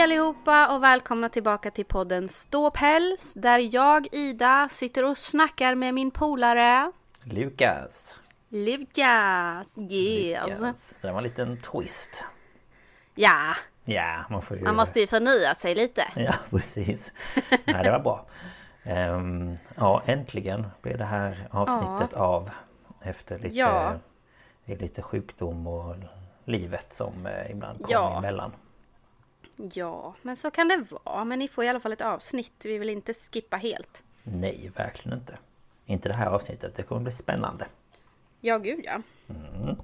Hej allihopa och välkomna tillbaka till podden Ståpäls där jag, Ida, sitter och snackar med min polare Lukas. Lukas. Yes. Lukas. Det var en liten twist. Ja, Ja, man får ju... man måste ju förnya sig lite. Ja, precis. Nej, det var bra. Ehm, ja, äntligen blev det här avsnittet av. Efter lite, Ja. lite sjukdom och livet som eh, ibland kommer Ja. emellan. Ja, men så kan det vara. Men ni får i alla fall ett avsnitt. Vi vill inte skippa helt. Nej, verkligen inte. Inte det här avsnittet. Det kommer bli spännande. Ja, gud ja. Mm.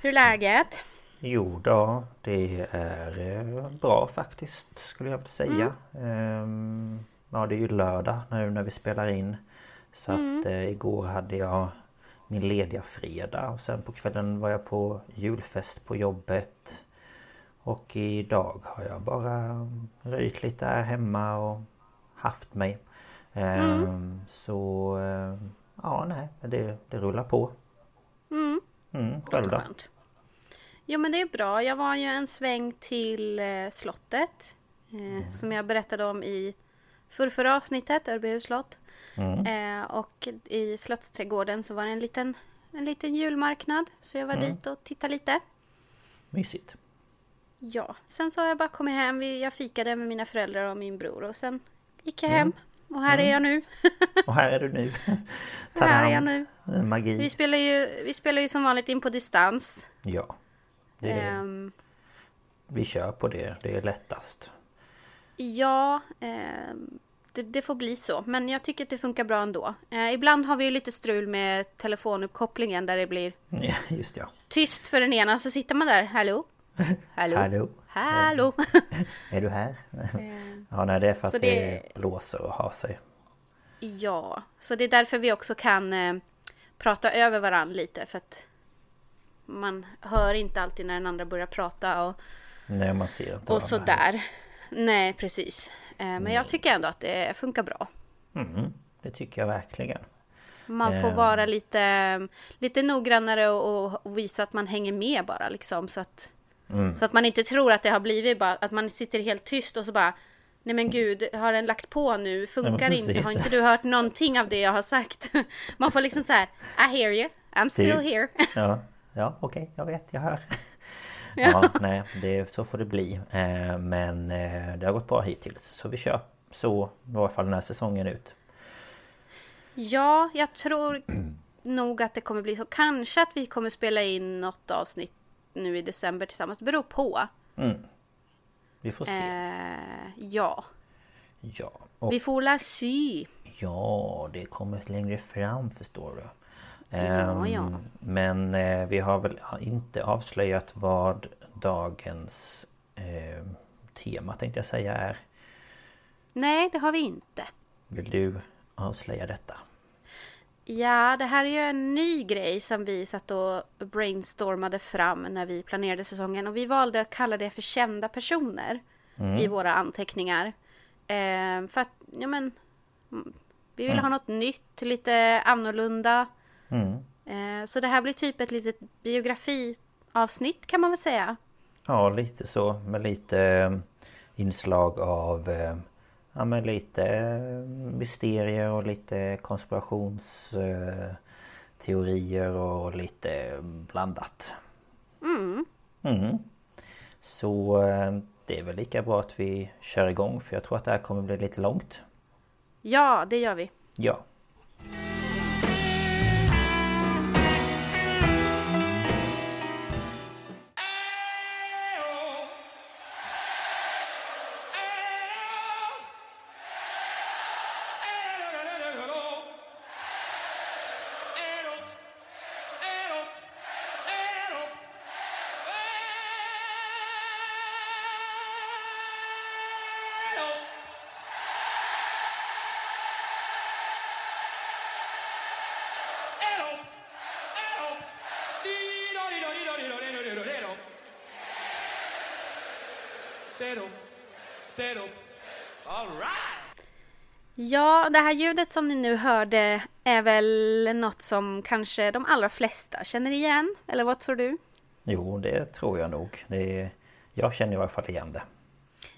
Hur är läget? Jo då, det är eh, bra faktiskt skulle jag vilja säga. Ehm, ja, det är ju lördag nu när vi spelar in. Så att eh, igår hade jag min lediga fredag och sen på kvällen var jag på julfest på jobbet. Och idag har jag bara röjt lite här hemma och haft mig. Ehm, Så eh, ja, nej, det, det rullar på. Mm. Mm, själv då? Skönt. Jo men det är bra. Jag var ju en sväng till eh, slottet. Eh, Som jag berättade om i förrförra avsnittet, Örbyhus slott. Eh, och i Slottsträdgården så var det en liten, en liten julmarknad. Så jag var dit och tittade lite. Mysigt. Ja, sen så har jag bara kommit hem. Jag fikade med mina föräldrar och min bror och sen gick jag hem. Och här är jag nu. Och här är du nu. här är jag nu. Magi. Vi spelar ju, vi spelar ju som vanligt in på distans. Ja. Det är, Ehm, Vi kör på det. Det är lättast. Ja, eh, det, det får bli så. Men jag tycker att det funkar bra ändå. Eh, ibland har vi ju lite strul med telefonuppkopplingen där det blir Ja, just ja. tyst för den ena. Så sitter man där. Hallå? Hallå? Hallå? Hallå? Är du här? Ja, nej det är för att så det... det- blåser och har sig. ja, så det är därför vi också kan eh, prata över varandra lite. För att man hör inte alltid när den andra börjar prata och, Nej, man ser inte och sådär. Nej, precis. Eh, men jag tycker ändå att det funkar bra. Mm, det tycker jag verkligen. Man får Ehm. vara lite, lite noggrannare och, och visa att man hänger med bara liksom så att Mm. Så att man inte tror att det har blivit bara att man sitter helt tyst och så bara Nej men gud, har den lagt på nu? Funkar men inte? Har inte du hört någonting av det jag har sagt? Man får liksom så här I hear you, I'm still here. Ja, ja okej, jag vet, jag hör. Ja, nej, det, så får det bli. Eh, men eh, det har gått bra hittills. Så vi kör så i alla fall den här säsongen ut. Ja, jag tror nog att det kommer bli så. Kanske att vi kommer spela in något avsnitt nu i december tillsammans. Det beror på. Vi får se. Eh, ja, Ja, och vi får la se. Ja, det kommer längre fram förstår du. Ja, Ehm, ja. Men eh, vi har väl inte avslöjat vad dagens eh, tema tänkte jag säga är. Nej, det har vi inte. Vill du avslöja detta? Ja, det här är ju en ny grej som vi satt och brainstormade fram när vi planerade säsongen och vi valde att kalla det för kända personer i våra anteckningar. Eh, för att, ja men, mm, vi vill ha något nytt, lite annorlunda. Mm. Eh, så det här blir typ ett litet biografiavsnitt kan man väl säga. Ja, lite så med lite eh, inslag av eh, Ja men lite eh, mysterier och lite konspirationsteorier och lite blandat. Mm. Mm. Så eh, det är väl lika bra att vi kör igång för jag tror att det här kommer bli lite långt. Ja, det gör vi. Ja. Ja, det här ljudet som ni nu hörde är väl något som kanske de allra flesta känner igen? Eller vad tror du? Jo, det tror jag nog. Det är, jag känner i alla fall igen det.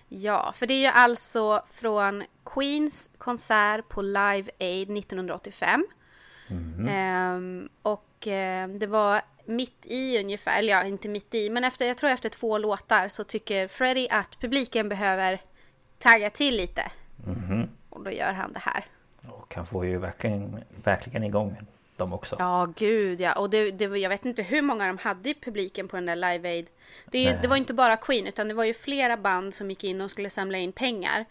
Ja, för det är ju alltså från Queens konsert på Live Aid 1985. Ehm, och eh, det var mitt i ungefär, eller ja, inte mitt i, men efter, jag tror efter två låtar så tycker Freddie att publiken behöver tagga till lite. Och då gör han det här. Och han får ju verkligen, verkligen igång dem också. Ja, gud ja. Och det, det, jag vet inte hur många de hade i publiken på den där Live Aid. Det, det var inte bara Queen, utan det var ju flera band som gick in och skulle samla in pengar.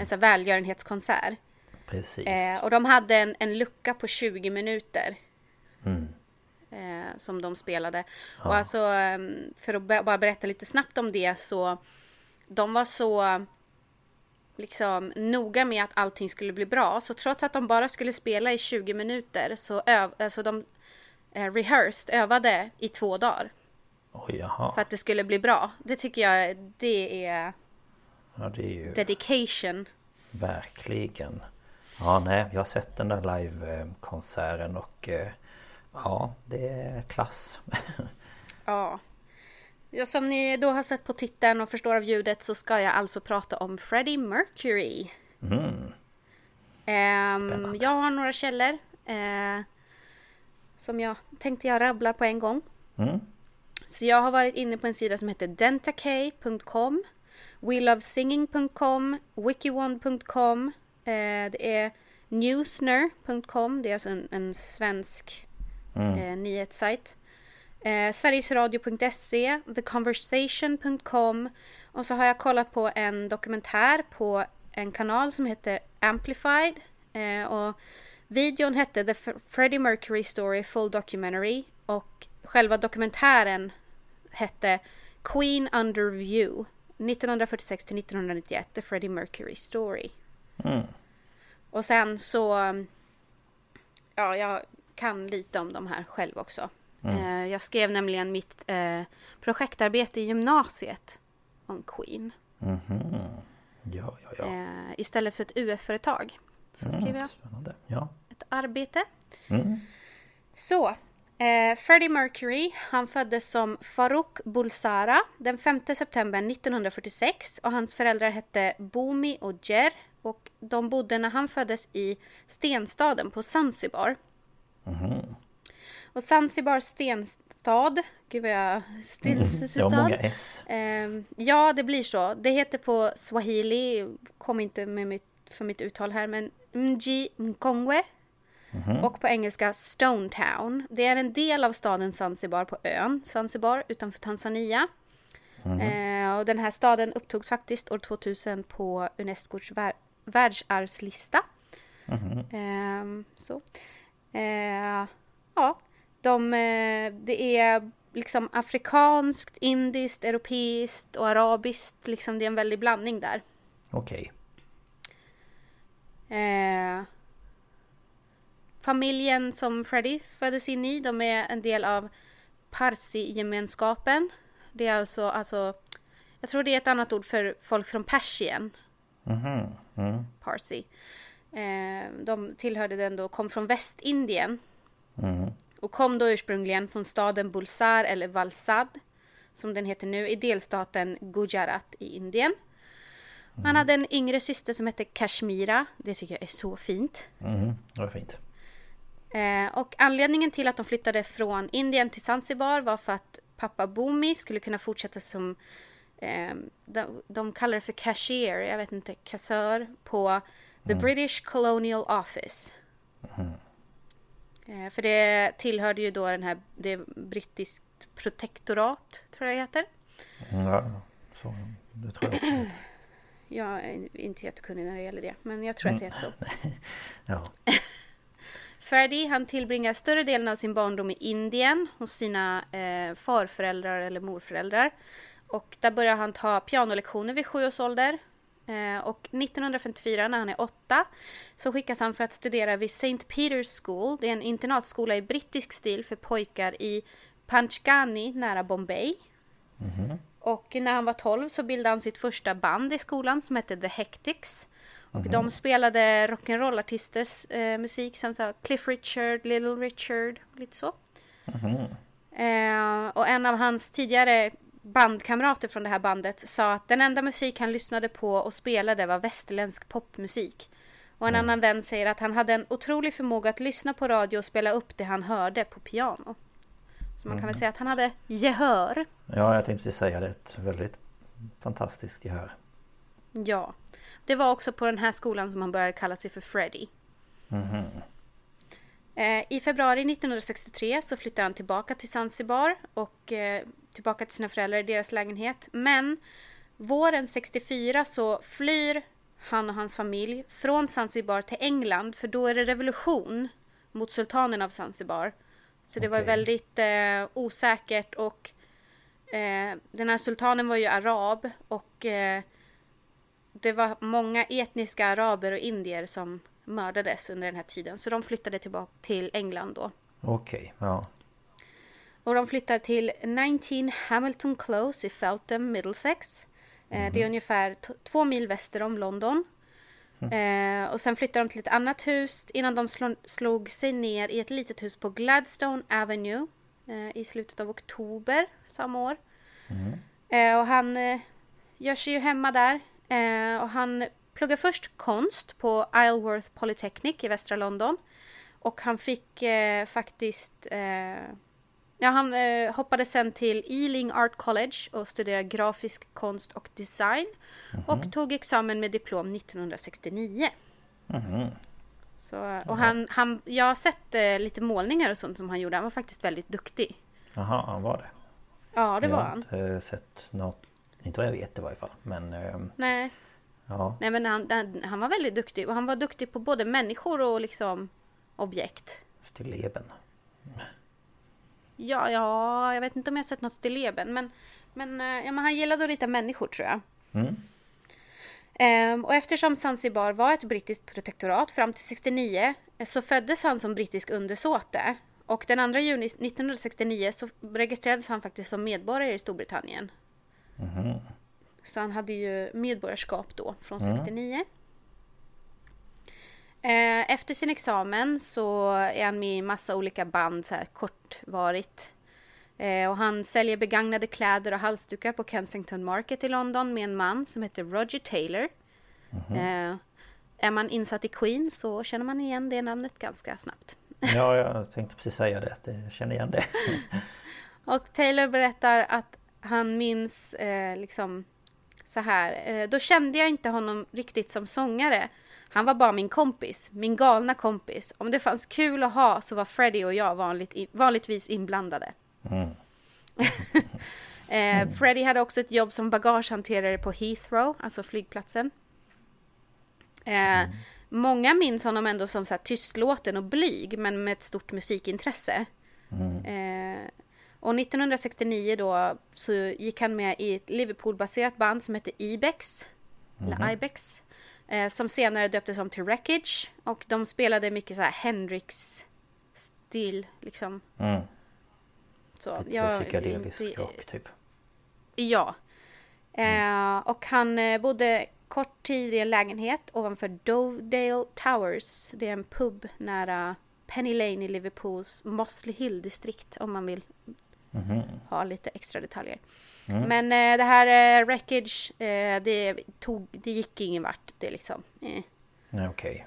En sån välgörenhetskonsert. Precis. Eh, och de hade en, en lucka på 20 minuter. Eh, som de spelade. Och alltså, ehm, för att bara berätta lite snabbt om det så. De var så liksom noga med att allting skulle bli bra. Så trots att de bara skulle spela i 20 minuter så öv, alltså de eh, rehearsed, övade i två dagar. Jaha. För att det skulle bli bra. Det tycker jag, det är Ja, det är ju dedication. verkligen. Ja, nej, jag har sett den där livekonserten och eh, ja, det är klass. Ja. Ja. Som ni då har sett på titeln och förstår av ljudet så ska jag alltså prata om Freddie Mercury. Ehm, Spännande. jag har några källor. Eh, som jag tänkte jag rabblar på en gång. Mm. Så jag har varit inne på en sida som heter dentakay.com WeLoveSinging.com Wikiwand.com eh, Det är Newsner.com Det är alltså en, en svensk eh, nyhetssajt. Eh, Sverigesradio.se TheConversation.com Och så har jag kollat på en dokumentär på en kanal som heter Amplified. Eh, och videon hette The Freddie Mercury Story Full Documentary. Och själva dokumentären hette Queen Under View 1946 till 1991 The Freddie Mercury Story. Och sen så Ja, jag kan lite om de här själv också. Eh, jag skrev nämligen mitt eh, projektarbete i gymnasiet om Queen. Ja, ja, ja. Eh, istället för ett UF-företag. Så skrev jag Spännande. Ja. ett arbete. Så. Eh, Freddie Mercury, han föddes som Farouk Bulsara den 5 september 1946 och hans föräldrar hette Bomi och Jer och de bodde när han föddes i stenstaden på Zanzibar. Och Zanzibar stenstad, gud vad jag... Stenstad. Ja, många S. Ehm, ja, det blir så. Det heter på swahili, kom inte med mitt, för mitt uttal här, men Mji Mkongwe. Och på engelska Stone Town. Det är en del av staden Zanzibar på ön Zanzibar utanför Tanzania. Eh, och den här staden upptogs faktiskt år 2000 på Unescos vär- världsarvslista. Ehm, så. Eh, ja, de, eh, det är liksom afrikanskt, indiskt, europeiskt och arabiskt. Liksom det är en väldig blandning där. Okej. Eh, familjen som Freddie föddes in i, de är en del av Parsi-gemenskapen. Det är alltså, alltså, jag tror det är ett annat ord för folk från Persien. Mhm. Mm. Parsi. Eh, de tillhörde den då, kom från Västindien. Mm. Och kom då ursprungligen från staden Bulsar eller Valsad. Som den heter nu i delstaten Gujarat i Indien. Han hade en yngre syster som hette Kashmira. Det tycker jag är så fint. Mm. Det var fint. Eh, och anledningen till att de flyttade från Indien till Zanzibar var för att pappa Bumi skulle kunna fortsätta som eh, de, de kallar det för cashier, jag vet inte, kassör på The British Colonial Office. Eh, för det tillhörde ju då den här, det brittiskt protektorat, tror jag det heter. Mm, Ja, så, det tror jag också. Jag är inte jättekunnig när det gäller det, men jag tror att det är så. Ja. Freddie han tillbringar större delen av sin barndom i Indien hos sina eh, farföräldrar eller morföräldrar. Och där börjar han ta pianolektioner vid sju års ålder. Eh, och 1954 när han är åtta så skickas han för att studera vid St. Peter's School. Det är en internatskola i brittisk stil för pojkar i Panchgani nära Bombay. Och när han var 12 så bildade han sitt första band i skolan som hette The Hectics. Och de spelade rock'n'roll-artisters eh, musik som så Cliff Richard, Little Richard, lite så. Eh, och en av hans tidigare bandkamrater från det här bandet sa att den enda musik han lyssnade på och spelade var västerländsk popmusik. Och en annan vän säger att han hade en otrolig förmåga att lyssna på radio och spela upp det han hörde på piano. Så man kan väl säga att han hade gehör. ja, jag tänkte precis säga det. Ett väldigt fantastiskt gehör. Ja. Det var också på den här skolan som han började kalla sig för Freddy. Eh, I februari 1963 så flyttar han tillbaka till Zanzibar och eh, tillbaka till sina föräldrar i deras lägenhet. Men våren 64 så flyr han och hans familj från Zanzibar till England för då är det revolution mot sultanen av Zanzibar. Så det var Okej. väldigt eh, osäkert och eh, den här sultanen var ju arab och eh, det var många etniska araber och indier som mördades under den här tiden. Så de flyttade tillbaka till England då. Okej, ja. Och de flyttar till 19 Hamilton Close i Feltham, Middlesex. Eh, Det är ungefär t- två mil väster om London. Eh, och sen flyttar de till ett annat hus innan de slå- slog sig ner i ett litet hus på Gladstone Avenue eh, i slutet av oktober samma år. Eh, och han eh, gör sig ju hemma där. Eh, och han pluggar först konst på Isleworth Polytechnic i västra London. Och han fick eh, faktiskt... Eh, ja, han eh, hoppade sen till Ealing Art College och studerade grafisk konst och design. Och tog examen med diplom 1969. Så, och han, han, jag har sett eh, lite målningar och sånt som han gjorde. Han var faktiskt väldigt duktig. Jaha, han var det. Ja, det jag var har han. inte sett något. Inte vad jag vet i varje fall. Men ehm, Nej, ja. nej men han, han, han var väldigt duktig. Och han var duktig på både människor och liksom objekt. Stilleben. Ja, ja, jag vet inte om jag har sett något stilleben. Men, men, eh, ja, men han gillade att rita människor tror jag. Mm. Ehm, och eftersom Zanzibar var ett brittiskt protektorat fram till 69 eh, så föddes han som brittisk undersåte. Och den 2 juni 1969 så registrerades han faktiskt som medborgare i Storbritannien. Så han hade ju medborgarskap då från 69. Eh, Efter sin examen så är han med i massa olika band så här kortvarigt. Eh, Och han säljer begagnade kläder och halsdukar på Kensington Market i London med en man som heter Roger Taylor. Eh, Är man insatt i Queen så känner man igen det namnet ganska snabbt. Ja, jag tänkte precis säga det. Att jag känner igen det. Och Taylor berättar att han minns eh, liksom så här. Då kände jag inte honom riktigt som sångare. Han var bara min kompis, min galna kompis. Om det fanns kul att ha så var Freddie och jag vanligt, vanligtvis inblandade. eh, Freddie hade också ett jobb som bagagehanterare på Heathrow, alltså flygplatsen. Eh, Många minns honom ändå som så här tystlåten och blyg, men med ett stort musikintresse. Eh, Och 1969 då så gick han med i ett Liverpool-baserat band som hette Ibex. Eller Ibex. Eh, som senare döptes om till Wreckage. Och de spelade mycket så här Hendrix-stil liksom. Mm. Så, Lite jag- psykedelisk inte- rock typ. Ja. Eh, och han eh, bodde kort tid i en lägenhet ovanför Dovedale Towers. Det är en pub nära Penny Lane i Liverpools Mossley Hill-distrikt om man vill ha lite extra detaljer. Men eh, det här eh, Wreckage, eh, det, tog, det gick ingen vart. Det liksom, eh. Okej.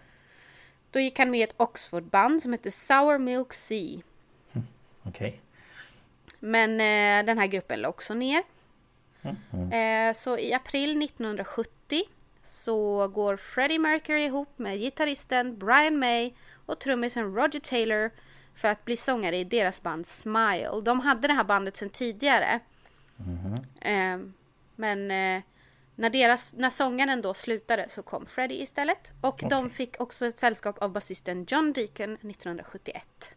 Då gick han med i ett Oxford-band som hette Sour Milk Sea. Okej. Men eh, den här gruppen la också ner. Eh, så i april 1970 så går Freddie Mercury ihop med gitarristen Brian May och trummisen Roger Taylor för att bli sångare i deras band Smile. De hade det här bandet sedan tidigare. Eh, men eh, när, deras, när sångaren då slutade så kom Freddie istället. Och de fick också ett sällskap av basisten John Deacon 1971.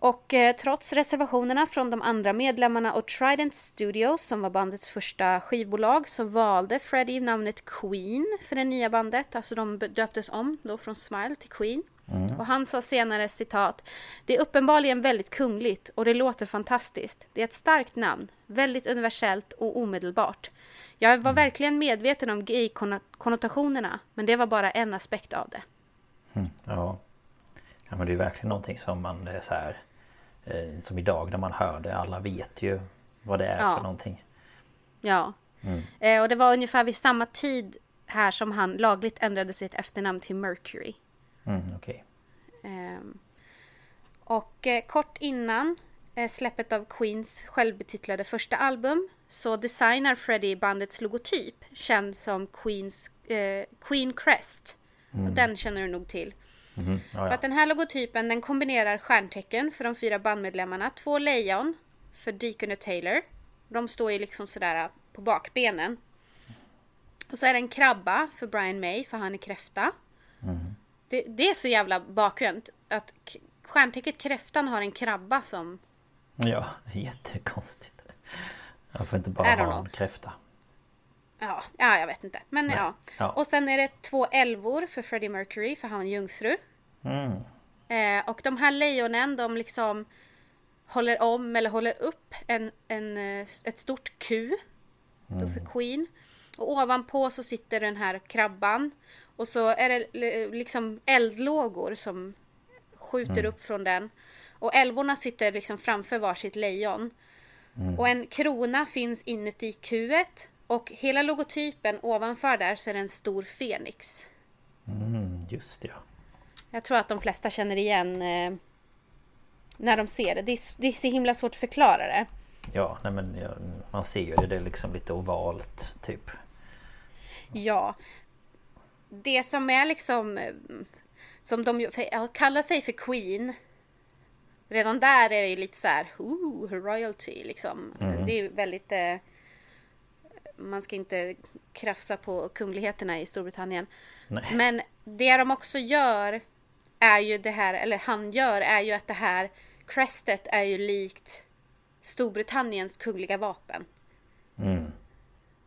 Och eh, trots reservationerna från de andra medlemmarna och Trident Studios som var bandets första skivbolag så valde Freddie namnet Queen för det nya bandet. Alltså de döptes om då från Smile till Queen. Och han sa senare citat Det är uppenbarligen väldigt kungligt och det låter fantastiskt. Det är ett starkt namn, väldigt universellt och omedelbart. Jag var verkligen medveten om gay-konnotationerna men det var bara en aspekt av det. Ja. ja men det är verkligen någonting som man så här eh, Som idag när man hör det. Alla vet ju vad det är Ja. för någonting. Ja. Eh, och det var ungefär vid samma tid här som han lagligt ändrade sitt efternamn till Mercury. Mm, okej. Ehm, och eh, kort innan eh, släppet av Queens självbetitlade första album så designar Freddie bandets logotyp känd som Queens, eh, Queen Crest. Och den känner du nog till. Mhm, Ja, För att den här logotypen den kombinerar stjärntecken för de fyra bandmedlemmarna, två lejon för Deacon och Taylor. De står ju liksom sådär på bakbenen. Och så är det en krabba för Brian May för han är kräfta. Det, det är så jävla bakvänt att stjärntecknet kräftan har en krabba som... ja, jättekonstigt. Jag får inte bara ha en kräfta. Ja, ja jag vet inte. Men ja. Ja. Och sen är det två älvor för Freddie Mercury för han är jungfru. Mm. Eh, och de här lejonen de liksom håller om eller håller upp en, en, eh, ett stort Q. Då för Queen. Och ovanpå så sitter den här krabban. Och så är det liksom eldlågor som skjuter upp från den. Och älvorna sitter liksom framför varsitt lejon. Och en krona finns inuti Qet. Och hela logotypen ovanför där så är det en stor fenix. Mm, just ja. Jag tror att de flesta känner igen eh, när de ser det. Det är, det är så himla svårt att förklara det. Ja, nej men man ser ju det. Det är liksom lite ovalt typ. Ja. Det som är liksom... eh, Som de för, kallar sig för Queen. Redan där är det ju lite så här... Ooh, royalty liksom. Det är väldigt... Eh, man ska inte krafsa på kungligheterna i Storbritannien. Nej. Men det de också gör är ju det här, eller han gör, är ju att det här crestet är ju likt Storbritanniens kungliga vapen. Mm.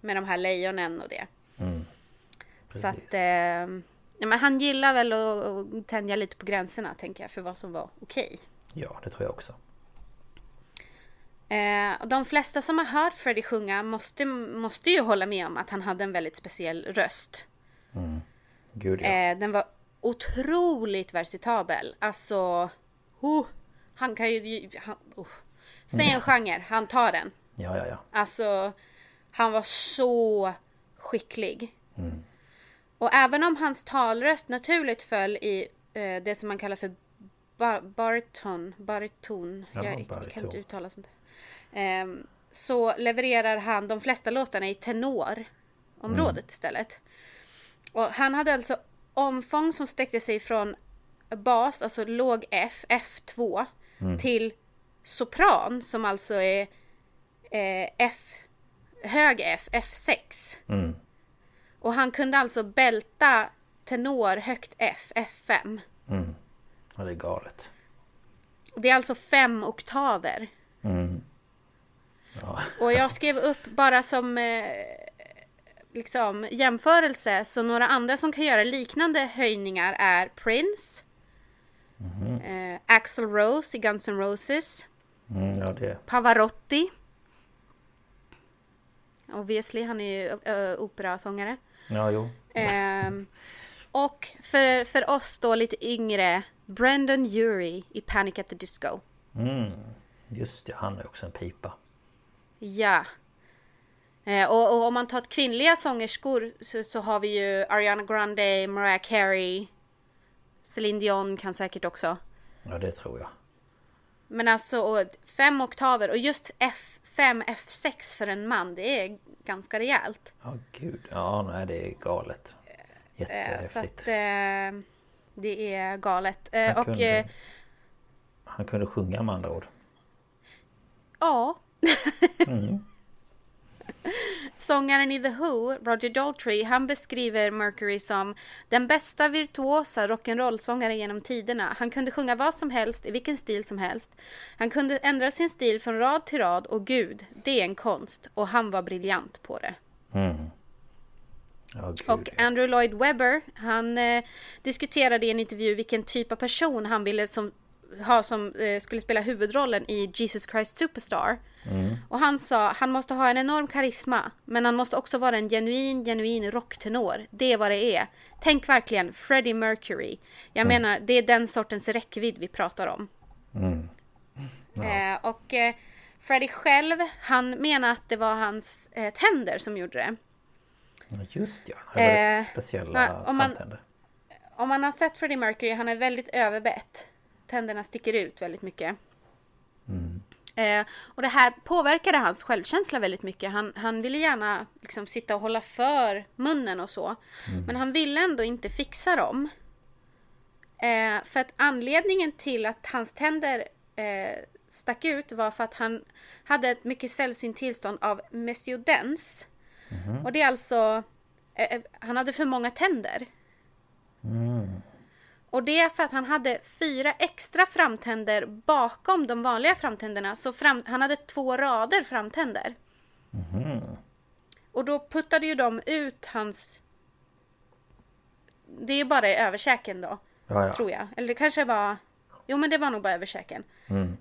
Med de här lejonen och det. Så att, Precis. eh, ja, men han gillar väl att, att tänja lite på gränserna tänker jag för vad som var okej. Ja, det tror jag också. Eh, och de flesta som har hört Freddie sjunga måste, måste ju hålla med om att han hade en väldigt speciell röst. Gud ja. Eh, den var otroligt versitabel. Alltså, oh, han kan ju... Han, oh. Säg en genre, han tar den. Ja, ja, ja. Alltså, han var så skicklig. Och även om hans talröst naturligt föll i eh, det som man kallar för bar- bariton, bariton, Ja, jag, jag kan bariton. inte uttala sånt. Ehm, så levererar han de flesta låtarna i tenorområdet istället. Och han hade alltså omfång som sträckte sig från bas, alltså låg F, F2, till sopran som alltså är eh, F, hög F, F6. Mm. Och han kunde alltså bälta tenor högt F, F5. Mm. Ja, det är galet. Det är alltså fem oktaver. Mm. Ja. Och jag skrev upp bara som eh, liksom jämförelse. Så några andra som kan göra liknande höjningar är Prince. Eh, Axl Rose i Guns N' Roses. Mm, ja, det... Pavarotti. Obviously, han är ju operasångare. Ja, jo. Ehm, och för, för oss då lite yngre, Brendan Urie i Panic at the Disco. Mm. Just det, han är också en pipa. Ja. Eh, och, och om man tar kvinnliga sångerskor så, så har vi ju Ariana Grande, Mariah Carey, Celine Dion kan säkert också. Ja, det tror jag. Men alltså fem oktaver och just F5, F6 för en man, det är ganska rejält. Ja, gud. Ja, nej, det är galet. Eh, Jättehäftigt. så att eh, det är galet. Eh, Han och kunde- eh, Han kunde sjunga med andra ord. ja. Sångaren i The Who, Roger Daltrey, han beskriver Mercury som den bästa virtuosa rock'n'roll-sångaren genom tiderna. Han kunde sjunga vad som helst, i vilken stil som helst. Han kunde ändra sin stil från rad till rad och gud, det är en konst. Och han var briljant på det. Mm. Gud. Och Andrew Lloyd Webber, han eh, diskuterade i en intervju vilken typ av person han ville som, ha som eh, skulle spela huvudrollen i Jesus Christ Superstar. Och han sa, han måste ha en enorm karisma, men han måste också vara en genuin, genuin rocktenor. Det är vad det är. Tänk verkligen Freddie Mercury. Jag menar, det är den sortens räckvidd vi pratar om. Eh, och eh, Freddie själv, han menar att det var hans eh, tänder som gjorde det. Ja, Just ja, han har väldigt speciella ja, om man- framtänder. om man har sett Freddie Mercury, han är väldigt överbett. Tänderna sticker ut väldigt mycket. Eh, och det här påverkade hans självkänsla väldigt mycket. Han, han ville gärna liksom sitta och hålla för munnen och så. Men han ville ändå inte fixa dem. Eh, för att anledningen till att hans tänder eh, stack ut var för att han hade ett mycket sällsynt tillstånd av mesiodens. Och det är alltså, eh, eh, han hade för många tänder. Och det är för att han hade fyra extra framtänder bakom de vanliga framtänderna. Så fram, han hade två rader framtänder. Och då puttade ju de ut hans... Det är ju bara i överkäken då, Ja, ja. tror jag. Eller det kanske var... Jo men det var nog bara överkäken.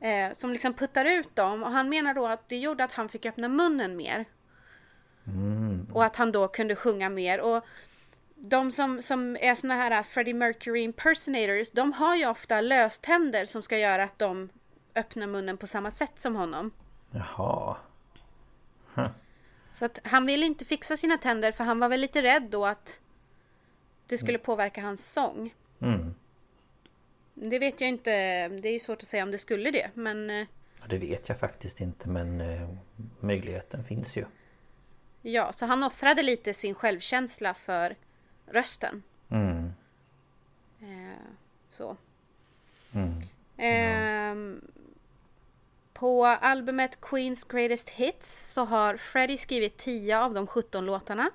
Eh, som liksom puttar ut dem. Och han menar då att det gjorde att han fick öppna munnen mer. Och att han då kunde sjunga mer. Och de som, som är såna här Freddie Mercury impersonators, de har ju ofta löständer som ska göra att de öppnar munnen på samma sätt som honom. Jaha. Så att han ville inte fixa sina tänder för han var väl lite rädd då att det skulle påverka hans sång. Mm. Det vet jag inte, det är ju svårt att säga om det skulle det, men eh, Det vet jag faktiskt inte men eh, möjligheten finns ju. ja, så han offrade lite sin självkänsla för rösten. Mm. Eh, så. Mm. Ehm, på albumet Queens Greatest Hits så har Freddie skrivit 10 av de 17 låtarna.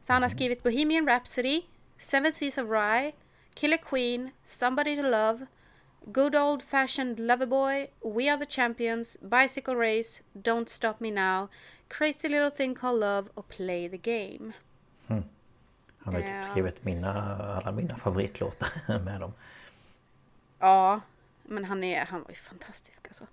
Så han har skrivit Bohemian Rhapsody, Seven Seas of Rye, Killer Queen, Somebody to Love, Good Old Fashioned Loverboy, We Are the Champions, Bicycle Race, Don't Stop Me Now, Crazy Little Thing Called Love och Play the Game. Han har ju typ Ja. skrivit mina, alla mina favoritlåtar med dem. Ja, men han, är, han var ju fantastisk alltså.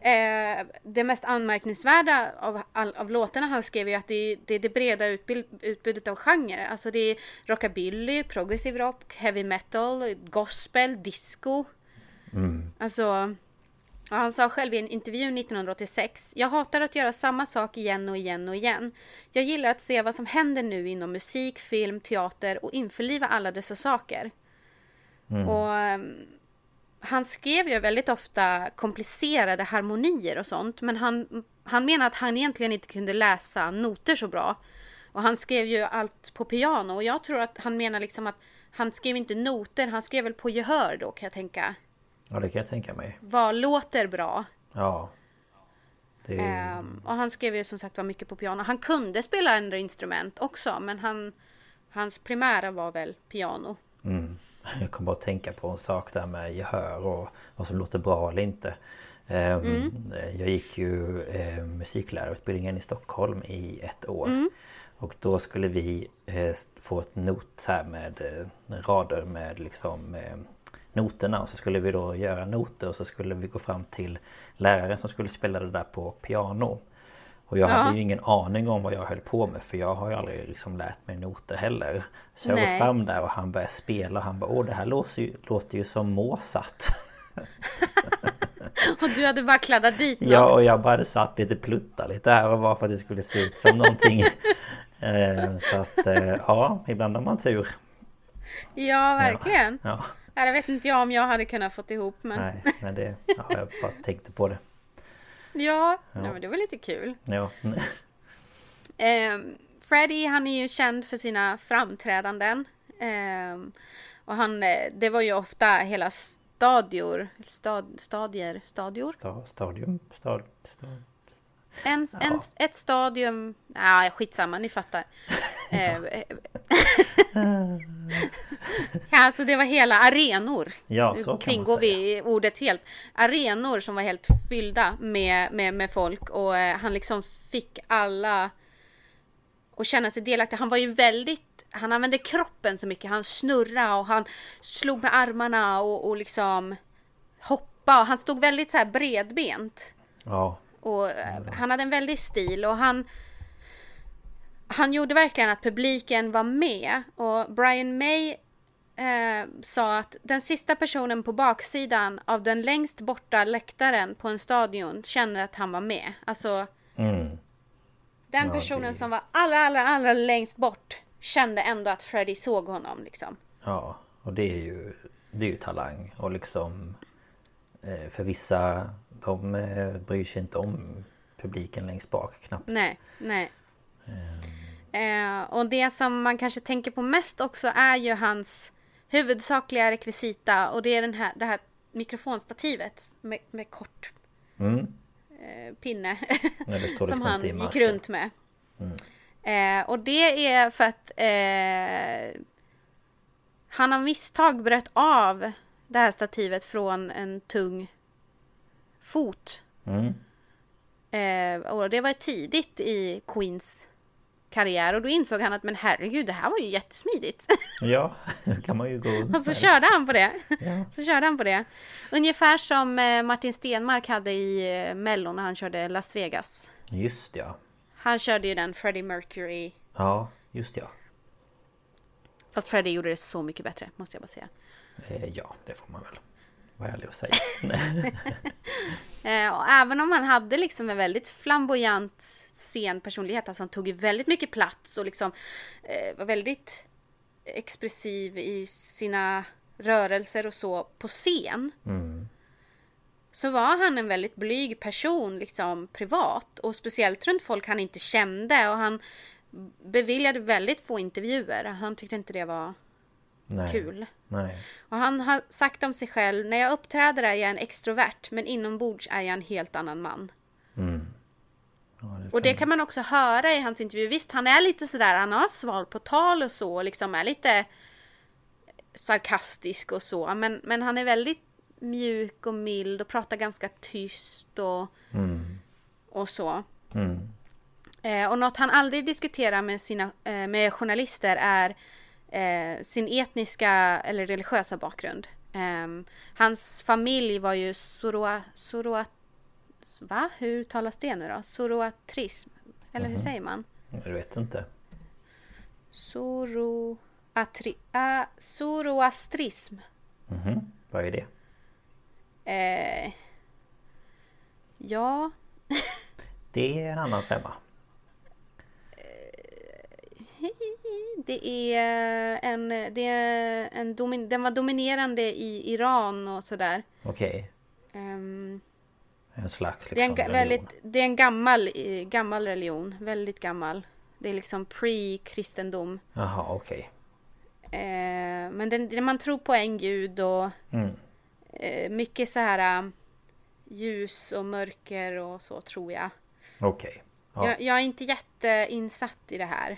Eh, det mest anmärkningsvärda av, all, av låtarna han skrev är att det, är- det är det breda utbud, utbudet av genre. Alltså det är rockabilly, progressive rock, heavy metal, gospel, disco. Alltså, han sa själv i en intervju 1986. Jag hatar att göra samma sak igen och igen och igen. Jag gillar att se vad som händer nu inom musik, film, teater och införliva alla dessa saker. Och ehm, han skrev ju väldigt ofta komplicerade harmonier och sånt. Men han, han menar att han egentligen inte kunde läsa noter så bra. Och han skrev ju allt på piano. Och jag tror att han menar liksom att han skrev inte noter, han skrev väl på gehör då kan jag tänka. Ja det kan jag tänka mig. Vad låter bra? Ja. Det. Ehm, och han skrev ju som sagt var mycket på piano. Han kunde spela andra instrument också men han, hans primära var väl piano. Jag kom bara att tänka på en sak där med gehör och vad som låter bra eller inte. Ehm, Mm. Jag gick ju eh, musiklärarutbildningen i Stockholm i ett år. Mm. Och då skulle vi eh, få ett not här med eh, rader med liksom eh, noterna och så skulle vi då göra noter och så skulle vi gå fram till läraren som skulle spela det där på piano. Och jag Ja. hade ju ingen aning om vad jag höll på med för jag har ju aldrig liksom lärt mig noter heller. Så jag går Nej. fram där och han börjar spela och han bara Åh det här låter ju, låter ju som Mozart. Och du hade bara kladdat dit något. Ja och jag bara hade satt lite pluttar lite här och var för att det skulle se ut som någonting. Eh, Så att eh, ja, ibland har man tur. Ja, verkligen. Ja, Ja. Jag vet inte jag om jag hade kunnat fått ihop men... nej, men det, ja, jag bara tänkte på det. Ja, Nej, men det var lite kul. Ja, Eh, Freddie han är ju känd för sina framträdanden. Eh, och han, eh, det var ju ofta hela stadior, stad, stadier, stadior? sta, stadium, stad, stad. En, en, ett stadium, ja skitsamma, ni fattar. Eh, eh, ja, alltså det var hela arenor. Ja, Nu så kringgår vi ordet helt. Arenor som var helt fyllda med, med, med folk och eh, han liksom fick alla att känna sig delaktiga. Han var ju väldigt, han använde kroppen så mycket. Han snurrade och han slog med armarna och, och liksom hoppa och han stod väldigt så här bredbent. Ja, Och eh, han hade en väldig stil och han Han gjorde verkligen att publiken var med och Brian May eh, sa att den sista personen på baksidan av den längst borta läktaren på en stadion kände att han var med. Alltså mm, den Ja, personen det- som var allra, allra, allra längst bort kände ändå att Freddie såg honom liksom. ja. Och det är ju, det är ju talang och liksom eh, För vissa, de eh, bryr sig inte om publiken längst bak knappt. Nej, nej. Eh, och det som man kanske tänker på mest också är ju hans huvudsakliga rekvisita och det är den här, det här mikrofonstativet med, med kort Mm, eh, pinne som han gick runt med. Eh, och det är för att eh, han av misstag bröt av det här stativet från en tung fot. mm, Eh, och det var tidigt i Queens karriär och då insåg han att men herregud det här var ju jättesmidigt. Ja, kan man ju gå och så körde han på det. Ja. Så körde han på det. Ungefär som eh, Martin Stenmark hade i eh, Mello när han körde Las Vegas. Just ja. Han körde ju den Freddie Mercury. Ja, just ja. Fast Freddie gjorde det så mycket bättre måste jag bara säga. Eh, ja, det får man väl vara ärlig och säga. Eh, och även om han hade liksom en väldigt flamboyant scenpersonlighet, alltså han tog väldigt mycket plats och liksom eh, var väldigt expressiv i sina rörelser och så på scen. Så var han en väldigt blyg person liksom privat och speciellt runt folk han inte kände och han beviljade väldigt få intervjuer. Han tyckte inte det var Nej. kul. Nej. Och han har sagt om sig själv, när jag uppträder är jag en extrovert men inombords är jag en helt annan man. Ja, det Och det kan man också höra i hans intervju. Visst, han är lite sådär, han har svar på tal och så, och liksom är lite sarkastisk och så. Men, men han är väldigt mjuk och mild och pratar ganska tyst och, och så. Mm. Eh, och något han aldrig diskuterar med, sina, eh, med journalister är eh, sin etniska eller religiösa bakgrund. Ehm, hans familj var ju Zoroa, Zoroa, Va? Hur talas det nu då? Zoroatrism? Eller hur säger man? Jag vet inte. Zoroatri, uh, Zoroastrism. Mhm. Vad är det? Eh, ja, Det är en annan femma. Det är en, det är en domin, den var dominerande i Iran och sådär. Okej. Ehm, En slags Det är en, liksom, väldigt, det är en gammal, eh, gammal religion. Väldigt gammal. Det är liksom pre-kristendom. Jaha, okej. Eh, men den, man tror på en gud och Mm. eh, mycket så här eh, ljus och mörker och så tror jag. Okej. Ja. Jag, jag är inte jätteinsatt i det här.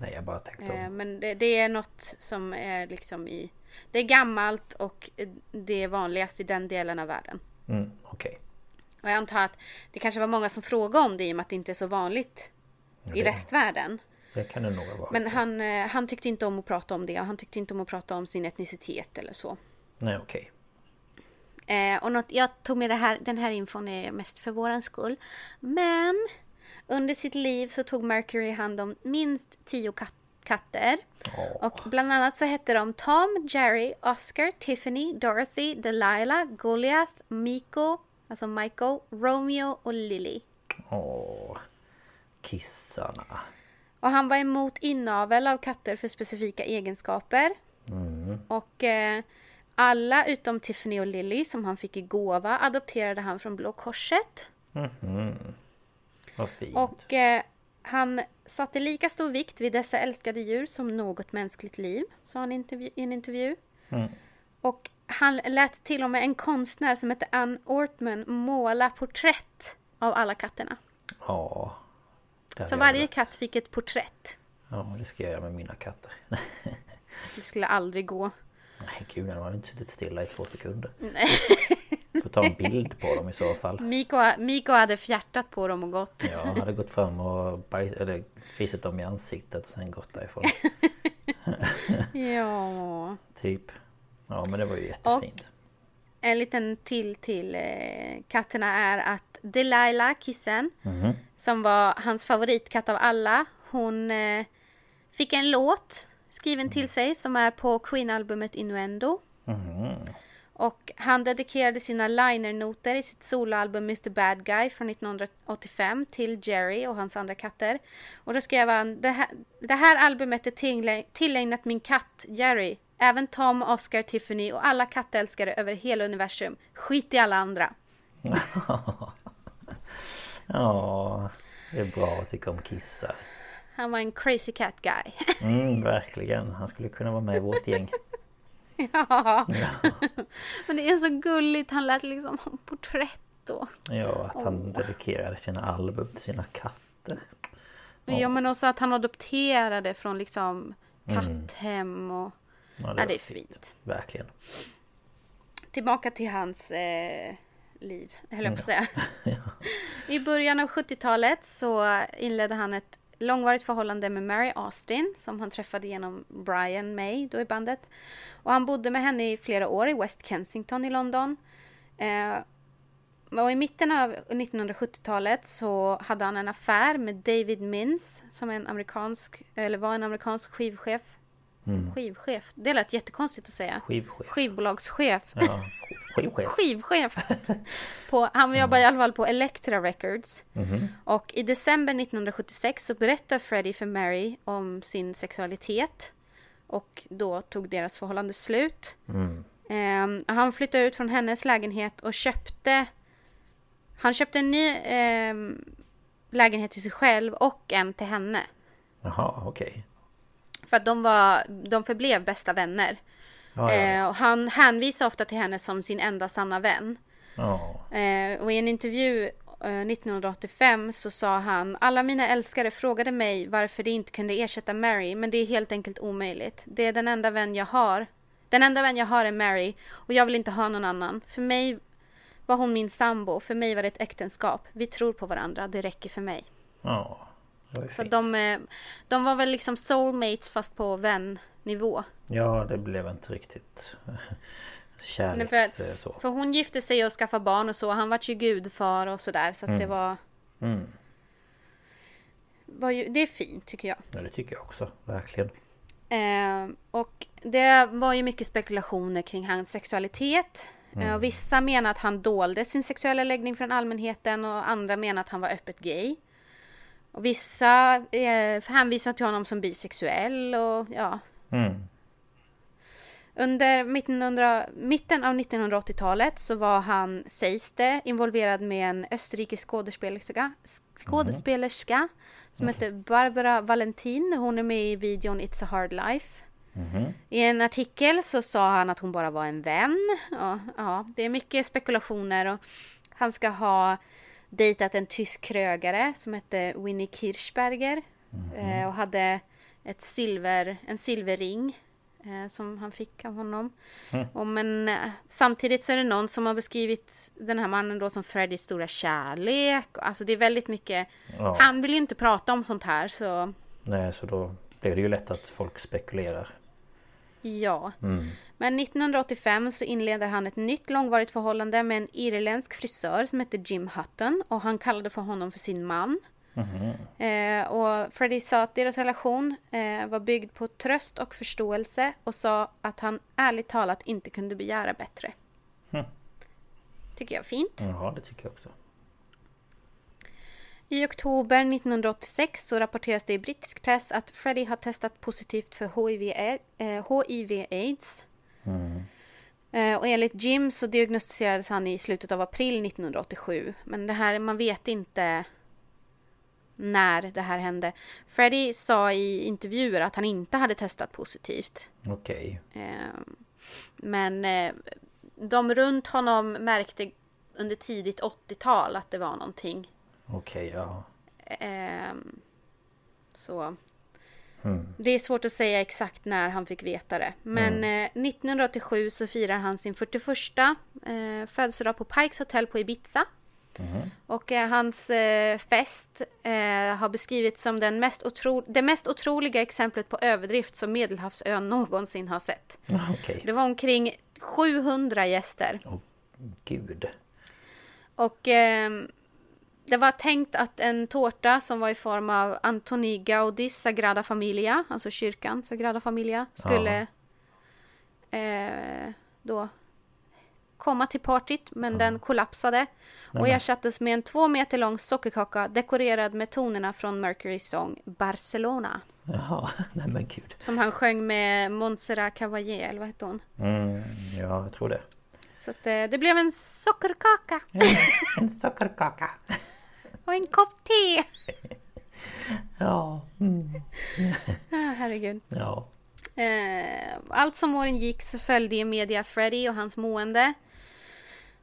Nej, jag bara tänkte Eh, om... men det, det är något som är liksom i... Det är gammalt och eh, det är vanligast i den delen av världen. Mm, Okej. Och jag antar att det kanske var många som frågade om det i och med att det inte är så vanligt i det- västvärlden. Det kan det nog varit. Men han, eh, han tyckte inte om att prata om det och han tyckte inte om att prata om sin etnicitet eller så. Nej, okej. Eh, och något, jag tog med det här, den här infon är mest för våran skull. Men under sitt liv så tog Mercury hand om minst tio kat- katter. Åh. Och bland annat så hette de Tom, Jerry, Oscar, Tiffany, Dorothy, Delilah, Goliath, Miko, alltså Michael, Romeo och Lily. Åh. Kissarna. Och han var emot inavel av katter för specifika egenskaper. Och eh, alla utom Tiffany och Lily som han fick i gåva adopterade han från Blå Korset. Vad fint. Och eh, han satte lika stor vikt vid dessa älskade djur som något mänskligt liv, sa han i intervju- en intervju. Och han lät till och med en konstnär som hette Ann Ortman måla porträtt av alla katterna. Ja. Så varje velat. katt fick ett porträtt. Ja, det ska jag göra med mina katter. Det skulle aldrig gå. Nej gud, de har inte suttit stilla i två sekunder. Får ta en bild på dem i så fall. Miko, Miko hade fjärtat på dem och gått. Jag hade gått fram och baj- eller fisit dem i ansiktet och sen gått därifrån. Ja. Typ. Ja men det var ju jättefint. En liten till till eh, katterna är att Delilah, kissen, som var hans favoritkatt av alla, hon eh, fick en låt skriven till sig som är på Queen-albumet Innuendo. Och han dedikerade sina liner-noter i sitt soloalbum Mr Bad Guy från 1985 till Jerry och hans andra katter. Och då skrev han det här, det här albumet är tilläg- tillägnat min katt Jerry. Även Tom, Oscar, Tiffany och alla kattälskare över hela universum. Skit i alla andra. Ja, det är bra att tycka om kissar. Han var en crazy cat guy. Mm, verkligen. Han skulle kunna vara med i vårt gäng. ja. Men det är så gulligt. Han lät liksom porträtt då. Ja, att han dedikerade sina album till sina katter. Ja men också att han adopterade från liksom katthem och... Ja, Ja, var det är fint. Verkligen. Tillbaka till hans eh, liv, höll jag på att säga. I början av 70-talet så inledde han ett långvarigt förhållande med Mary Austin som han träffade genom Brian May då i bandet. Och han bodde med henne i flera år i West Kensington i London. Eh, och i mitten av 1970-talet så hade han en affär med David Mintz som är en amerikansk, eller var en amerikansk skivchef. Skivchef, det lät jättekonstigt att säga. Skivchef. Skivbolagschef. Ja, skivchef. Skivchef. På, han jobbar i alla fall på Elektra Records. Och i december 1976 så berättar Freddie för Mary om sin sexualitet. Och då tog deras förhållande slut. Ehm, han flyttade ut från hennes lägenhet och köpte... Han köpte en ny ehm, lägenhet till sig själv och en till henne. Jaha, okej. För att de, var, de förblev bästa vänner. Ja, ja, Eh, och han hänvisar ofta till henne som sin enda sanna vän. ja. Eh, och i en intervju eh, 1985 så sa han Alla mina älskare frågade mig varför de inte kunde ersätta Mary men det är helt enkelt omöjligt. Det är den enda vän jag har. Den enda vän jag har är Mary och jag vill inte ha någon annan. För mig var hon min sambo, för mig var det ett äktenskap. Vi tror på varandra, det räcker för mig. ja. Så de, eh, de var väl liksom soulmates fast på vännivå. Ja, det blev inte riktigt Nej, kärleks... för, eh, så. för hon gifte sig och skaffade barn och så. Han var ju gudfar och sådär. Så att det var... Mm. var ju, det är fint tycker jag. Ja, det tycker jag också. Verkligen. Eh, och det var ju mycket spekulationer kring hans sexualitet. Eh, och vissa menar att han dolde sin sexuella läggning från allmänheten och andra menar att han var öppet gay. Och vissa eh, hänvisar till honom som bisexuell och ja. Mm. Under 1900, mitten av 1980-talet så var han, sägs det, involverad med en österrikisk skådespelerska, skådespelerska som heter Barbara Valentin. Hon är med i videon It's a hard life. I en artikel så sa han att hon bara var en vän. Ja, ja, det är mycket spekulationer och han ska ha dejtat en tysk krögare som hette Winnie Kirchberger. Eh, och hade ett silver, en silverring eh, som han fick av honom. Mm. Och men eh, samtidigt så är det någon som har beskrivit den här mannen då som Freddys stora kärlek. Alltså det är väldigt mycket. Ja. Han vill ju inte prata om sånt här så Nej, så då blir det ju lätt att folk spekulerar. Ja. Mm. Men 1985 så inleder han ett nytt långvarigt förhållande med en irländsk frisör som heter Jim Hutton och han kallade för honom för sin man. Eh, och Freddie sa att deras relation eh, var byggd på tröst och förståelse och sa att han ärligt talat inte kunde begära bättre. Tycker jag är fint. Ja, det tycker jag också. I oktober 1986 så rapporteras det i brittisk press att Freddie har testat positivt för HIV, eh, HIV aids. Eh, och enligt Jim så diagnostiserades han i slutet av april 1987. Men det här, man vet inte när det här hände. Freddie sa i intervjuer att han inte hade testat positivt. Okej. Eh, men eh, de runt honom märkte under tidigt 80-tal att det var någonting. Okej, ja. Ehm, så Mm. det är svårt att säga exakt när han fick veta det. Men eh, 1987 så firar han sin 41 eh, födelsedag på Pikes Hotel på Ibiza. Och eh, hans eh, fest eh, har beskrivits som den mest otro- det mest otroliga exemplet på överdrift som Medelhavsön någonsin har sett. Okej. Det var omkring 700 gäster. Gud. Och ehm, det var tänkt att en tårta som var i form av Antoni Gaudis Sagrada Familia, alltså kyrkan Sagrada Familia, skulle eh, då komma till partyt, men den kollapsade och ersattes med en två meter lång sockerkaka dekorerad med tonerna från Mercurys sång Barcelona. Jaha, nej men gud. Som han sjöng med Montserrat Caballé, eller vad hette hon? Mm, ja, jag tror det. Så att, eh, det blev en sockerkaka En sockerkaka. Och en kopp te. Ja. Mm. Ah, herregud. Ja. Eh, allt som åren gick så följde i media Freddie och hans mående.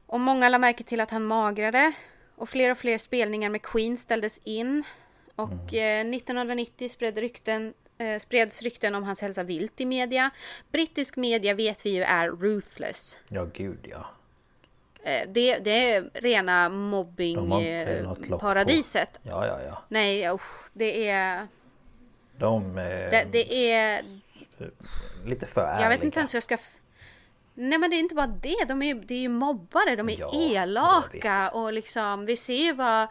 Och många lade märke till att han magrade. Och fler och fler spelningar med Queen ställdes in. Och eh, 1990 spred rykten, eh, spreds rykten om hans hälsa vilt i media. Brittisk media vet vi ju är ruthless. Ja, gud ja. Eh, det, det är rena mobbing-paradiset. Ja, ja, ja. Nej, usch, det är... De eh, Det, det är lite för ärliga. Jag vet inte ens hur jag ska... Nej men det är inte bara det, de är, det är ju mobbare, de är Ja, elaka och liksom, vi ser ju vad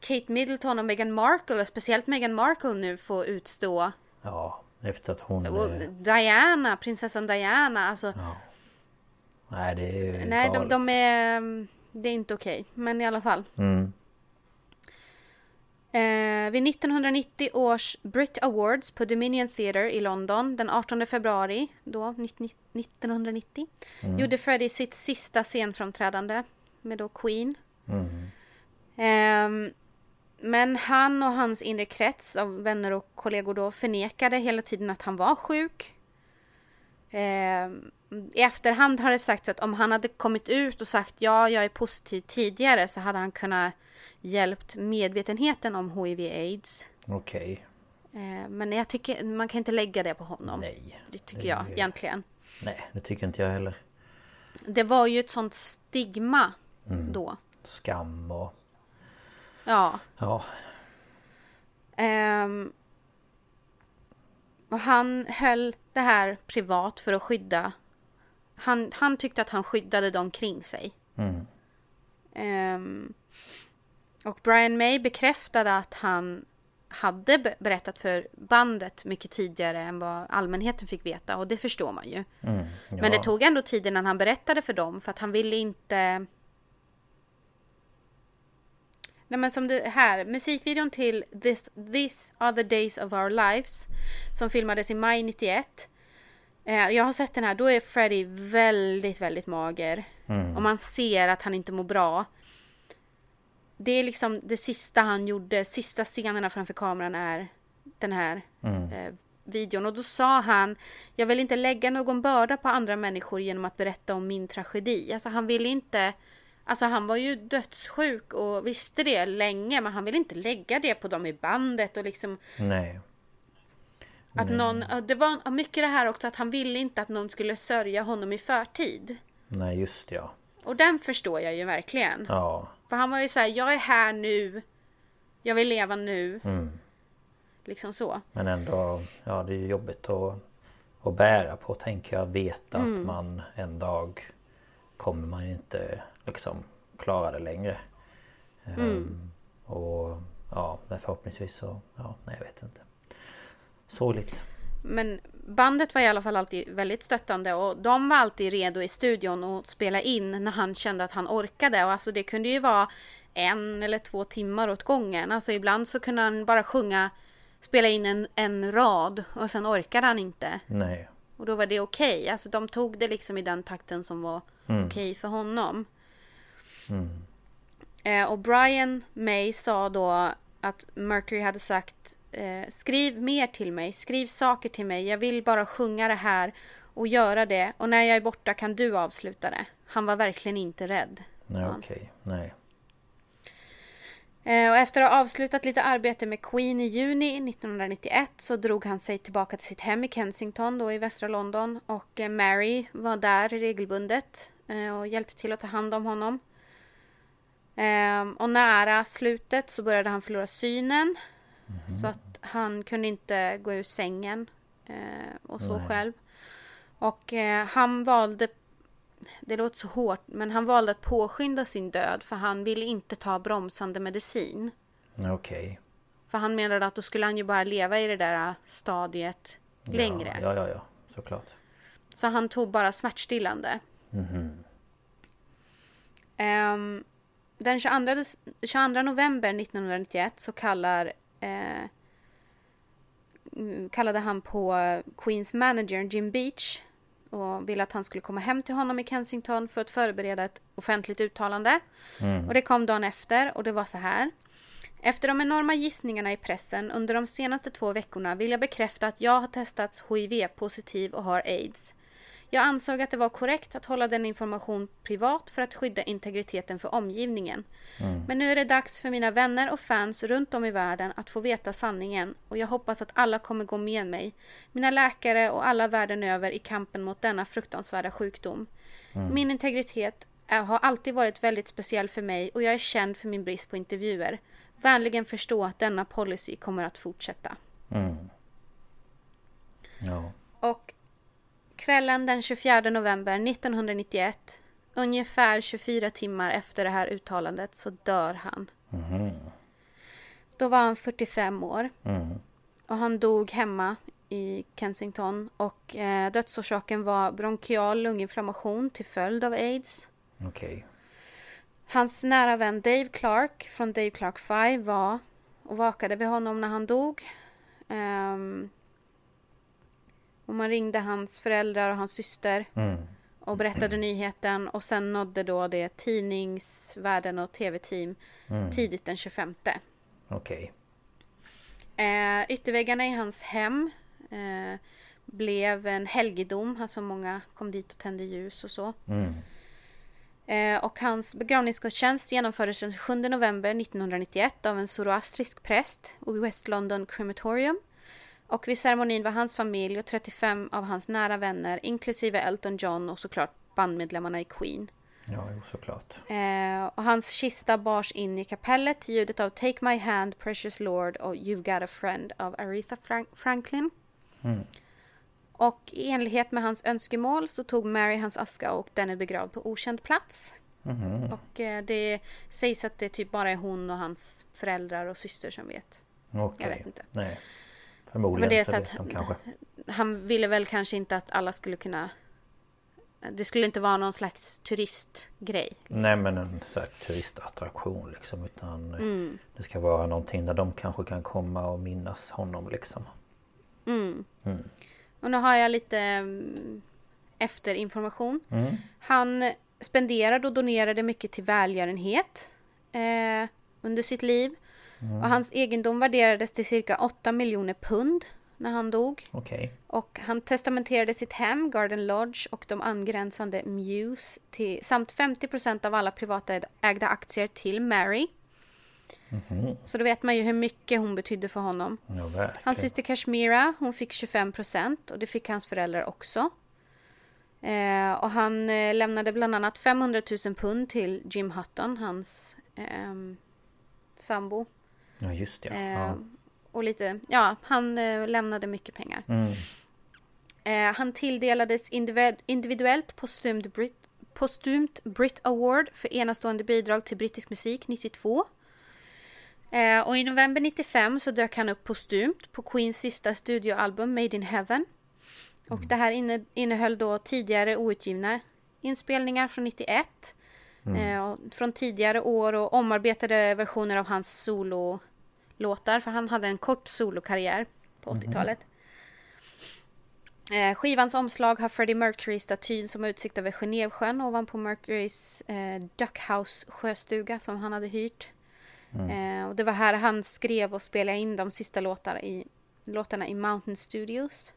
Kate Middleton och Meghan Markle, och speciellt Meghan Markle nu får utstå. Ja, efter att hon... Och eh, Diana, prinsessan Diana, alltså. Nej, det är nej, de, de är... Det är inte okej, men i alla fall. Mm. Eh, vid 1990 års Brit Awards på Dominion Theatre i London den 18 februari då, 19- 1990 gjorde Freddie sitt sista scenframträdande med då Queen. Ehm, men han och hans inre krets av vänner och kollegor då förnekade hela tiden att han var sjuk. Ehm, I efterhand har det sagts att om han hade kommit ut och sagt ja, jag är positiv tidigare så hade han kunnat hjälpt medvetenheten om HIV-aids. Okej. Eh, men jag tycker man kan inte lägga det på honom. Nej. Det tycker jag egentligen. Nej, det tycker inte jag heller. Det var ju ett sånt stigma då. Skam och... Ja. Ja, Ehm, och han höll det här privat för att skydda. Han, han tyckte att han skyddade dem kring sig. Mm. Ehm, och Brian May bekräftade att han hade be- berättat för bandet mycket tidigare än vad allmänheten fick veta. Och det förstår man ju. mm, ja. Men det tog ändå tid innan han berättade för dem för att han ville inte... Nej men som det här, musikvideon till This, This are the days of our lives som filmades i maj 91. Eh, jag har sett den här, då är Freddie väldigt, väldigt mager. Och man ser att han inte mår bra. Det är liksom det sista han gjorde, sista scenerna framför kameran är den här eh, videon. Och då sa han, jag vill inte lägga någon börda på andra människor genom att berätta om min tragedi. Alltså han ville inte, alltså han var ju dödssjuk och visste det länge, men han ville inte lägga det på dem i bandet och liksom, Nej. Att någon, det var mycket det här också att han ville inte att någon skulle sörja honom i förtid. Nej just ja. Och den förstår jag ju verkligen. Ja. För han var ju såhär, jag är här nu. Jag vill leva nu. Mm. Liksom så. Men ändå, ja det är ju jobbigt att, att bära på tänker jag. Veta Mm. att man en dag kommer man inte liksom klara det längre. Ehm, Mm. och ja, men förhoppningsvis så, ja, nej jag vet inte. Sorgligt. Men bandet var i alla fall alltid väldigt stöttande och de var alltid redo i studion att spela in när han kände att han orkade. Och alltså det kunde ju vara en eller två timmar åt gången. Alltså ibland så kunde han bara sjunga, spela in en, en rad och sen orkade han inte. Nej. Och då var det okej. Alltså de tog det liksom i den takten som var okej för honom. Eh, och Brian May sa då att Mercury hade sagt eh, Skriv mer till mig, skriv saker till mig. Jag vill bara sjunga det här och göra det. Och när jag är borta kan du avsluta det. Han var verkligen inte rädd. Nej okej. Nej. Eh, Och efter att ha avslutat lite arbete med Queen i juni 1991 så drog han sig tillbaka till sitt hem i Kensington då i västra London och eh, Mary var där regelbundet eh, och hjälpte till att ta hand om honom. Ehm, Och nära slutet så började han förlora synen så att han kunde inte gå ur sängen eh, och så själv. Och eh, han valde det låter så hårt, men han valde att påskynda sin död för han ville inte ta bromsande medicin. Nej, Okej. För han menade att då skulle han ju bara leva i det där stadiet längre. Ja, ja, ja. Såklart. Så han tog bara smärtstillande. Ehm, den 22, des- 22 november 1991 så kallar, eh, mm, kallade han på Queens manager Jim Beach och ville att han skulle komma hem till honom i Kensington för att förbereda ett offentligt uttalande. Och det kom dagen efter och det var så här. Efter de enorma gissningarna i pressen under de senaste två veckorna vill jag bekräfta att jag har testats HIV-positiv och har aids. Jag ansåg att det var korrekt att hålla den information privat för att skydda integriteten för omgivningen. Men nu är det dags för mina vänner och fans runt om i världen att få veta sanningen och jag hoppas att alla kommer gå med mig, mina läkare och alla världen över i kampen mot denna fruktansvärda sjukdom. Min integritet är, har alltid varit väldigt speciell för mig och jag är känd för min brist på intervjuer. Vänligen förstå att denna policy kommer att fortsätta. Ja. Och kvällen den 24 november 1991, ungefär 24 timmar efter det här uttalandet, så dör han. Då var han 45 år. Och han dog hemma i Kensington. Och eh, dödsorsaken var bronkial lunginflammation till följd av aids. Okej. Hans nära vän Dave Clark från Dave Clark 5 var och vakade vid honom när han dog. Ehm, och man ringde hans föräldrar och hans syster och berättade nyheten och sen nådde då det tidningsvärlden och tv-team tidigt den 25. Okej. Eh, ytterväggarna i hans hem eh, blev en helgedom, alltså många kom dit och tände ljus och så. Eh, och hans begravningsgudstjänst genomfördes den 7 november 1991 av en zoroastrisk präst i West London Crematorium. Och vid ceremonin var hans familj och 35 av hans nära vänner, inklusive Elton John och såklart bandmedlemmarna i Queen. Ja, jo, såklart. Eh, och hans kista bars in i kapellet till ljudet av Take My Hand, Precious Lord och You've Got A Friend av Aretha Frank- Franklin. Och i enlighet med hans önskemål så tog Mary hans aska och den är begravd på okänd plats. Och eh, det sägs att det typ bara är hon och hans föräldrar och syster som vet. Okej. Jag vet inte. Nej. Förmodligen Men det är för att- de kanske. Han ville väl kanske inte att alla skulle kunna... Det skulle inte vara någon slags turistgrej. Nej men en så här, turistattraktion liksom. Utan eh, det ska vara någonting där de kanske kan komma och minnas honom liksom. Och nu har jag lite mm, efterinformation. Han spenderade och donerade mycket till välgörenhet eh, under sitt liv. Och hans egendom värderades till cirka 8 miljoner pund när han dog. Okej. Och han testamenterade sitt hem, Garden Lodge och de angränsande Muse till, samt 50% av alla privatägda aktier till Mary. Så då vet man ju hur mycket hon betydde för honom. Ja. Hans syster Kashmira, hon fick 25 procent och det fick hans föräldrar också. Eh, och han eh, lämnade bland annat 500 000 pund till Jim Hutton, hans ehm, sambo. Ja, just det. Eh, Ja. Och lite, ja, han eh, lämnade mycket pengar. Mm. Eh, han tilldelades individ- individuellt postumt Brit, postumt Brit Award för enastående bidrag till brittisk musik 92. Eh, och i november 95 så dök han upp postumt på Queens sista studioalbum Made in Heaven. Och det här inne, innehöll då tidigare outgivna inspelningar från 91. Eh, och från tidigare år och omarbetade versioner av hans sololåtar. För han hade en kort solokarriär på 80-talet. Eh, skivans omslag har Freddie Mercury-statyn som har utsikt över Genèvesjön ovanpå Mercurys eh, Duckhouse sjöstuga som han hade hyrt. Eh, och det var här han skrev och spelade in de sista låtar i, låtarna i Mountain Studios.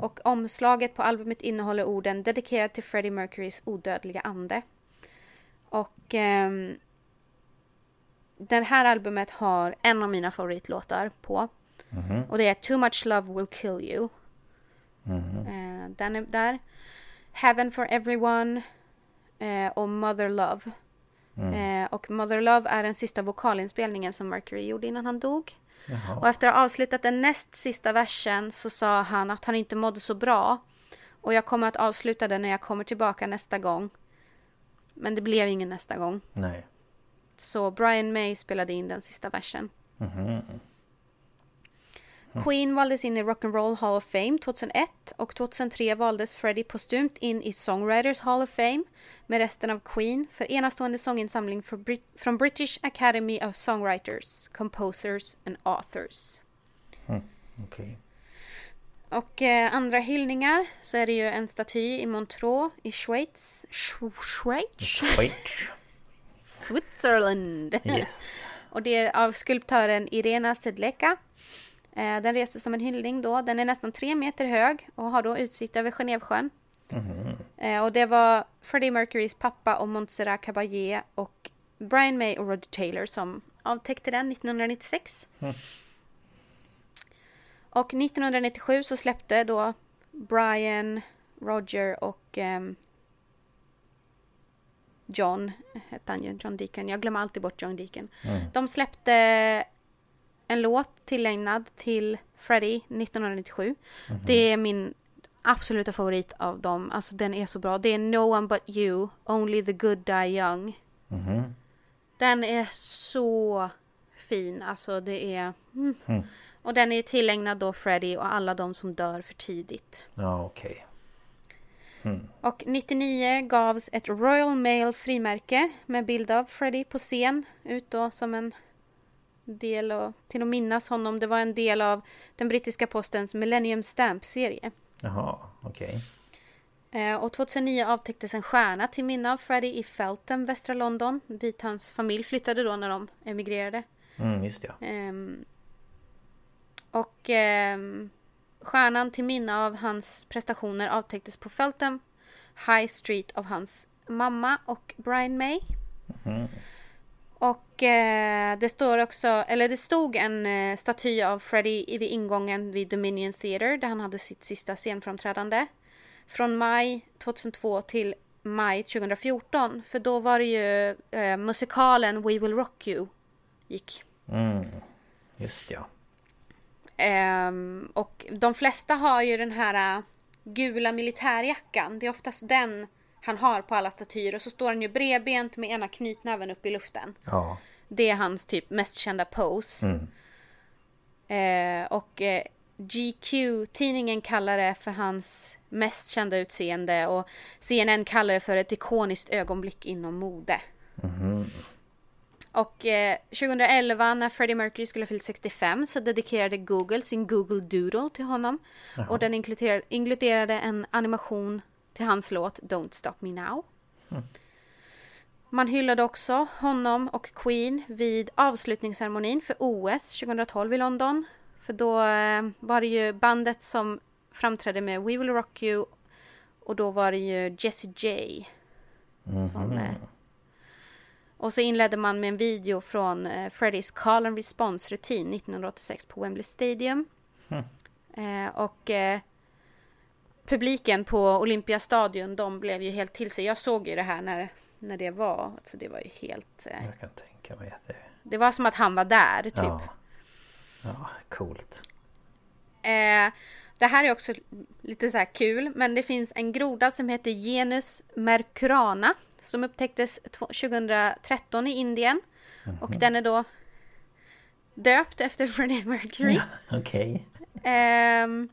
Och omslaget på albumet innehåller orden dedikerad till Freddie Mercurys odödliga ande. Och ehm, det här albumet har en av mina favoritlåtar på. Och det är Too Much Love Will Kill You. Eh, den är där. Heaven for Everyone eh, och Mother Love. Eh, och Mother Love är den sista vokalinspelningen som Mercury gjorde innan han dog. Och efter att ha avslutat den näst sista versen så sa han att han inte mådde så bra. Och jag kommer att avsluta den när jag kommer tillbaka nästa gång. Men det blev ingen nästa gång. Nej. Så Brian May spelade in den sista versen. Queen valdes in i Rock'n'Roll Hall of Fame 2001 och 2003 valdes Freddie postumt in i Songwriters Hall of Fame med resten av Queen för enastående sånginsamling från British Academy of Songwriters, Composers and Authors. Okej. Och eh, andra hyllningar så är det ju en staty i Montreux i Schweiz. Sch- Schweiz? Schweiz. Switzerland. Yes. Och det är av skulptören Irena Sedleka. Eh, Den reses som en hyllning då. Den är nästan tre meter hög och har då utsikt över Genèvesjön. Eh, Och det var Freddie Mercurys pappa och Montserrat Caballé och Brian May och Roger Taylor som avtäckte den 1996. Och 1997 så släppte då Brian, Roger och ehm, John, hette han ju, John Deacon. Jag glömmer alltid bort John Deacon. De släppte en låt tillägnad till Freddie 1997. Det är min absoluta favorit av dem. Alltså den är så bra. Det är No One But You, Only the Good Die Young. Den är så fin. Alltså det är... Mm. Och den är tillägnad då Freddie och alla de som dör för tidigt. Ja, okej. Och 99 gavs ett Royal Mail frimärke med bild av Freddie på scen ut då som en del och till att minnas honom. Det var en del av den brittiska postens Millennium Stamp-serie. Jaha, okej. Eh, Och 2009 avtäcktes en stjärna till minne av Freddie i Feltham, västra London, dit hans familj flyttade då när de emigrerade. Mm, just det. ja. Och ehm, stjärnan till minne av hans prestationer avtäcktes på Feltham High Street av hans mamma och Brian May. Och eh, det står också, eller det stod en eh, staty av Freddie vid ingången vid Dominion Theatre där han hade sitt sista scenframträdande. Från maj 2002 till maj 2014. För då var det ju eh, musikalen We Will Rock You gick. Mm, just ja. Ehm, och de flesta har ju den här äh, gula militärjackan. Det är oftast den han har på alla statyer. Och så står han ju bredbent med ena knytnäven upp i luften. Ja. Det är hans typ mest kända pose. Mm. Eh, och eh, GQ-tidningen kallar det för hans mest kända utseende. Och CNN kallar det för ett ikoniskt ögonblick inom mode. Och eh, 2011 när Freddie Mercury skulle ha fyllt 65 så dedikerade Google sin Google Doodle till honom. Och den inkluderade, inkluderade en animation till hans låt Don't Stop Me Now. Man hyllade också honom och Queen vid avslutningsceremonin för OS 2012 i London. För då eh, var det ju bandet som framträdde med We Will Rock You och då var det ju Jessie J. Som, eh, Och så inledde man med en video från eh, Freddys Call and Response-rutin 1986 på Wembley Stadium. Eh, och eh, publiken på Olympiastadion, de blev ju helt till sig. Jag såg ju det här när, när det var. Alltså det var ju helt... Eh, Jag kan tänka mig att det... det var som att han var där, typ. Ja. Ja, coolt. Eh, det här är också lite så här kul, men det finns en groda som heter Genus mercurana som upptäcktes tw- 2013 i Indien. Och den är då döpt efter Freddie Mercury. Okej. Ehm,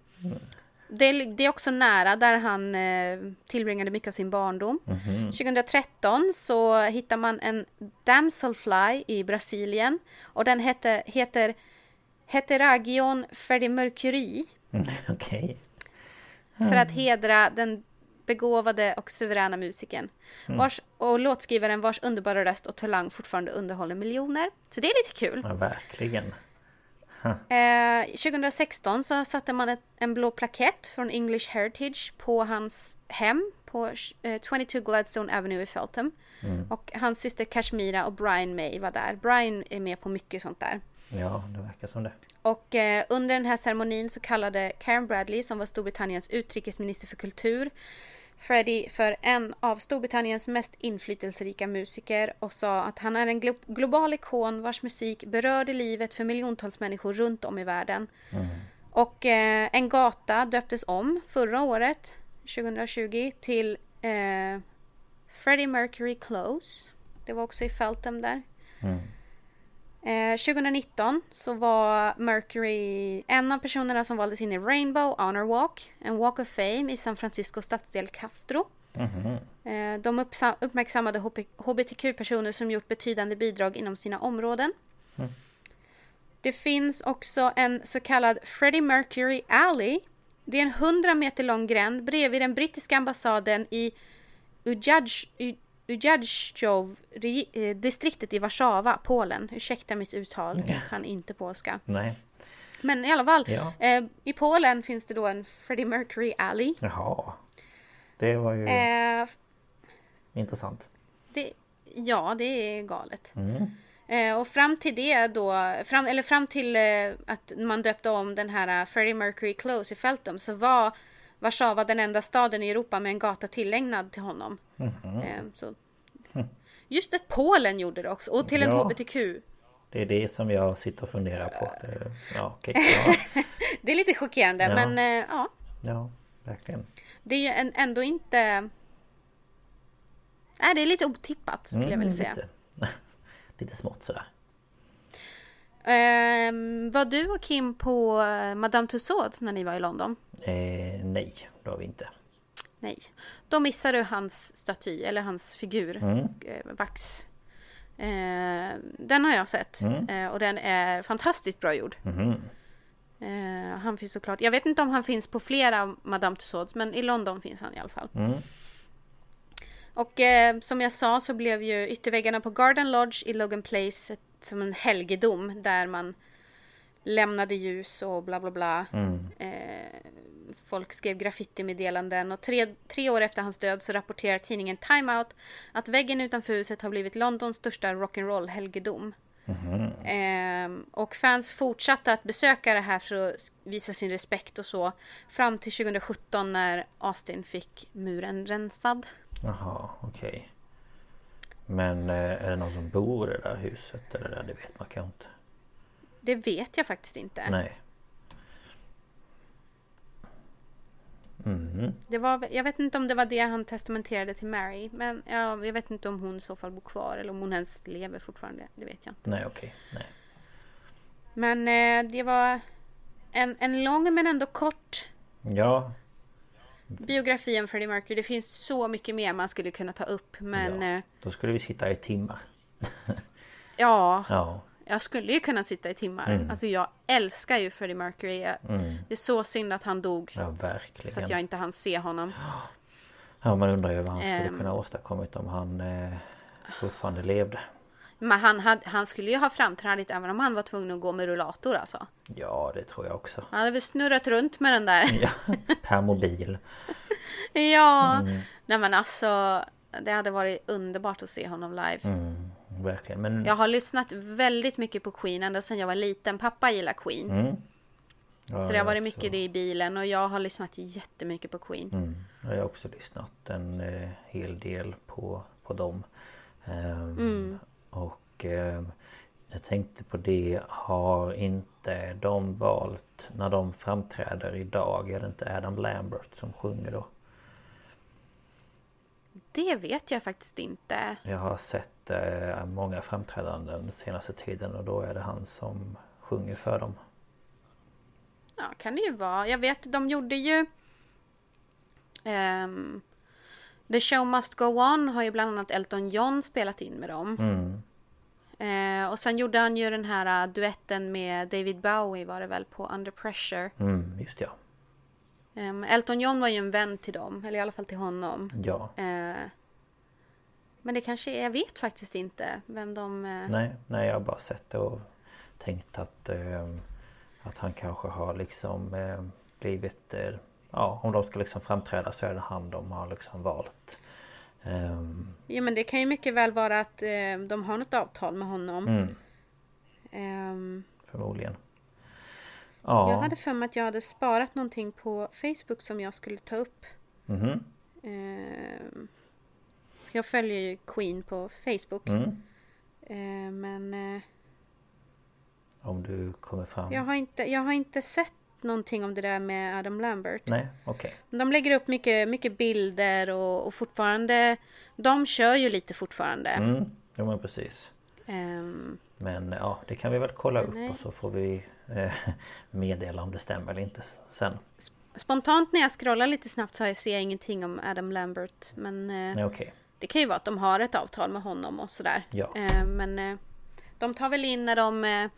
det, är, det är också nära där han eh, tillbringade mycket av sin barndom. 2013 så hittar man en damselfly i Brasilien och den heter, heter Heteragion Freddie Mercury Mm, Okej. för att hedra den begåvade och suveräna musikern. Vars, och låtskrivaren vars underbara röst och talang fortfarande underhåller miljoner. Så det är lite kul. Ja, verkligen. Eh, 2016 så satte man ett, en blå plakett från English Heritage på hans hem på eh, 22 Gladstone Avenue i Feltham. Och hans syster Kashmira och Brian May var där. Brian är med på mycket sånt där. Ja, det verkar som det. Och eh, under den här ceremonin så kallade Karen Bradley, som var Storbritanniens utrikesminister för kultur, Freddie för en av Storbritanniens mest inflytelserika musiker och sa att han är en glo- global ikon vars musik berörde livet för miljontals människor runt om i världen. Och eh, en gata döptes om förra året, 2020, till eh, Freddie Mercury Close. Det var också i Feltham där. Eh, 2019 så var Mercury en av personerna som valdes in i Rainbow Honor Walk, en Walk of Fame i San Franciscos stadsdel Castro. Eh, de uppsa- uppmärksammade hbtq-personer som gjort betydande bidrag inom sina områden. Det finns också en så kallad Freddie Mercury Alley. Det är en 100 meter lång gränd bredvid den brittiska ambassaden i Ujadj- U- Ujadzjov eh, distriktet i Warszawa, Polen. Ursäkta mitt uttal, jag kan inte polska. Nej. Men i alla fall, Ja. eh, i Polen finns det då en Freddie Mercury Alley. Jaha. Det var ju Eh, intressant. det, ja, det är galet. Eh, och fram till det då, fram, eller fram till eh, att man döpte om den här eh, Freddie Mercury Close i Feltham så var Warszawa den enda staden i Europa med en gata tillägnad till honom. Eh, så. Just att Polen gjorde det också, och till en Ja. HBTQ. Det är det som jag sitter och funderar på. Det, ja, okej. Ja, Det är lite chockerande, Ja. men eh, ja. ja, verkligen. Det är ju en, ändå inte... Nej, det är lite otippat skulle jag vilja säga. Mm, Lite, lite smått sådär. Ehm, var du och Kim på eh, Madame Tussauds när ni var i London? Eh, nej, det har vi inte. Nej. Då missar du hans staty, eller hans figur. Mm. Eh, vax. Eh, den har jag sett. Mm. Eh, och den är fantastiskt bra gjord. Mhm. Eh, han finns såklart. Jag vet inte om han finns på flera Madame Tussauds. Men i London finns han i alla fall. Mm. Och eh, som jag sa så blev ju ytterväggarna på Garden Lodge i Logan Place ett, som en helgedom. Där man lämnade ljus och bla bla bla. Mm. Eh, folk skrev graffitimeddelanden och tre, tre år efter hans död så rapporterar tidningen Time Out att väggen utanför huset har blivit Londons största rock'n'roll helgedom. Ehm, och fans fortsatte att besöka det här för att visa sin respekt och så fram till 2017 när Austin fick muren rensad. Jaha, okej. Men eh, är det någon som bor i det där huset eller det? Det vet man kanske inte. Det vet jag faktiskt inte. Nej. Mhm. Det var, jag vet inte om det var det han testamenterade till Mary. Men ja, jag vet inte om hon i så fall bor kvar eller om hon ens lever fortfarande. Det vet jag inte. Nej, okej. Nej. Men eh, det var en, en lång men ändå kort Ja, biografi om Freddie Mercury. Det finns så mycket mer man skulle kunna ta upp. Men ja. ja, Då skulle vi sitta i timmar. ja Ja. jag skulle ju kunna sitta i timmar. Alltså jag älskar ju Freddie Mercury. Jag, Det är så synd att han dog. Ja, verkligen. Så att jag inte hann se honom. Ja, man undrar ju vad han skulle Ehm. kunna åstadkommit om han eh, fortfarande levde. Men han, hade, han skulle ju ha framträdigt även om han var tvungen att gå med rullator alltså. Ja, det tror jag också. Han hade väl snurrat runt med den där. Ja, per mobil. Ja, nej men alltså det hade varit underbart att se honom live. verkligen. Men... Jag har lyssnat väldigt mycket på Queen ända sedan jag var liten. Pappa gillar Queen. Mm. Ja, så det har varit också... mycket det i bilen och jag har lyssnat jättemycket på Queen. Mm. Jag har också lyssnat en eh, hel del på, på dem. Ehm, Mm. Och eh, jag tänkte på det, har inte de valt när de framträder idag, är det inte Adam Lambert som sjunger då? Det vet jag faktiskt inte. Jag har sett eh, många framträdanden den senaste tiden och då är det han som sjunger för dem. Ja, kan det ju vara. Jag vet, de gjorde ju... ehm, The Show Must Go On har ju bland annat Elton John spelat in med dem. Mm. Eh, och sen gjorde han ju den här uh, duetten med David Bowie var det väl på Under Pressure. Mm, just ja. Ehm, Elton John var ju en vän till dem, eller i alla fall till honom. Ja. Eh, men det kanske är, jag vet faktiskt inte vem de... eh, Nej, nej jag har bara sett det och tänkt att eh, Att han kanske har liksom eh, blivit eh, Ja om de ska liksom framträda så är det han de har liksom valt. Ehm, Ja men det kan ju mycket väl vara att eh, de har något avtal med honom. mm, Ehm, Förmodligen. Ja, Jag hade för mig att jag hade sparat någonting på Facebook som jag skulle ta upp. mhm, Ehm, jag följer ju Queen på Facebook. mm. Ehm, men eh, Om du kommer fram. jag, har inte, jag har inte sett någonting om det där med Adam Lambert. Nej, okej De lägger upp mycket, mycket bilder och, och fortfarande De kör ju lite fortfarande. mm, Jo men precis Ehm, Men ja, det kan vi väl kolla upp Nej. och så får vi eh, meddela om det stämmer eller inte sen. spontant när jag scrollar lite snabbt så ser jag ingenting om Adam Lambert. Men eh, Nej, okej. det kan ju vara att de har ett avtal med honom och sådär. Ja. Eh, men de tar väl in när de eh,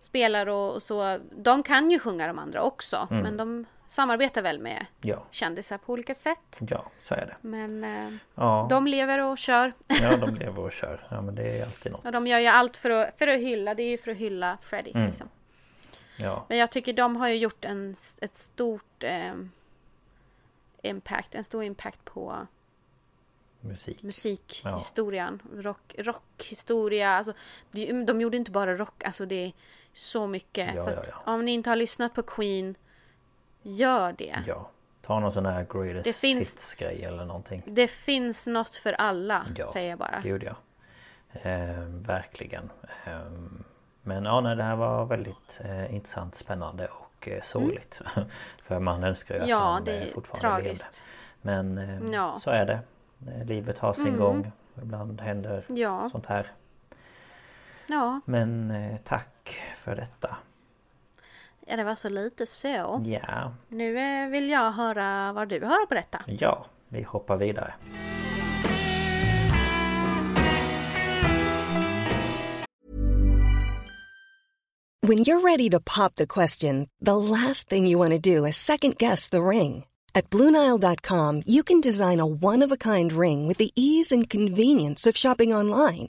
spelar och, och så. De kan ju sjunga de andra också. Mm. Men de samarbetar väl med Ja, kändisar på olika sätt. ja, så är det. Men eh, Ja, de lever och kör. ja, de lever och kör. Ja, men det är alltid något. Och de gör ju allt för att, för att hylla. Det är ju för att hylla Freddie. Mm. Liksom. Ja, Men jag tycker de har ju gjort en, ett stort eh, impact. En stor impact på musik. musikhistorien. Rock, rockhistoria. Alltså, de, de gjorde inte bara rock. Alltså det så mycket. Ja, så ja, att, ja. Om ni inte har lyssnat på Queen. Gör det. Ja, ta någon sån här greatest Det finns- hits grej eller någonting. Det finns något för alla. Ja, säger jag bara. Gud ja. Eh, verkligen. Eh, men ja, nej, det här var väldigt eh, intressant, spännande och eh, sorgligt. För man önskar ju att Mm. Ja, han det eh, är fortfarande tragiskt. levde. Men eh, Ja. så är det. Eh, Livet har sin Mm. gång. Ibland händer Ja. sånt här. Ja. Men eh, tack för detta. ja, det var så lite så. Ja, Nu eh, vill jag höra vad du har att berätta. ja, vi hoppar vidare. When you're ready to pop the question, the last thing you want to do is second guess the ring. At Bluenile.com, you can design a one of a kind ring with the ease and convenience of shopping online.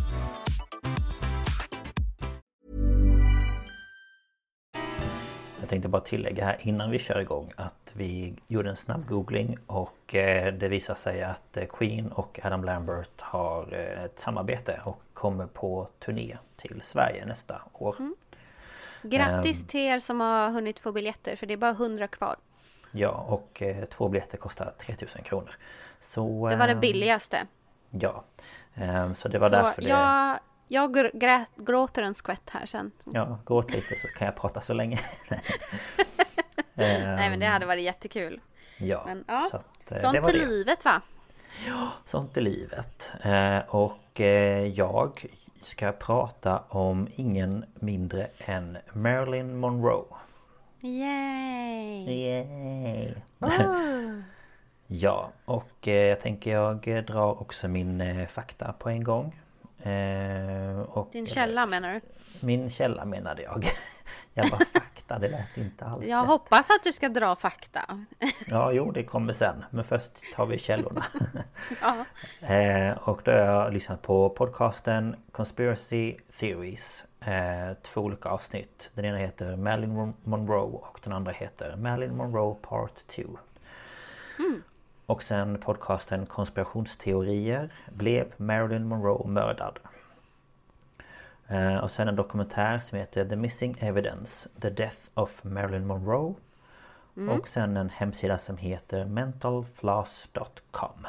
Tänkte bara tillägga här innan vi kör igång att vi gjorde en snabb googling och eh, det visar sig att eh, Queen och Adam Lambert har eh, ett samarbete och kommer på turné till Sverige nästa år. Grattis Ehm. till er som har hunnit få biljetter för det är bara 100 kvar. Ja och två biljetter kostar 3000 kronor. Så, Det var det ehm, billigaste. Ja. Ehm, Så det var Så därför det... jag, jag gr- grät, gråter en skvätt här sen. Ja, gråt lite så kan jag prata så länge. Nej men det hade varit jättekul. Ja, Men ja, så att, eh, det sånt är livet va? Ja, sånt är livet. Eh, och eh, jag ska prata om ingen mindre än Marilyn Monroe. Yay! Yay! ja, och jag tänker jag drar också min fakta på en gång. Eh, Din källa menar du? Min källa menade jag. Jag bara fakta, det lät inte alls Jag rätt. hoppas att du ska dra fakta. Ja, jo det kommer sen. Men först tar vi källorna. Ja. eh, och då har jag lyssnat på podcasten Conspiracy Theories. Eh, två olika avsnitt. Den ena heter Marilyn Monroe och den andra heter Marilyn Monroe Part 2. Och sen podcasten Konspirationsteorier. Blev Marilyn Monroe mördad? Eh, och sen en dokumentär som heter The Missing Evidence The Death of Marilyn Monroe. Och sen en hemsida som heter mentalfloss.com.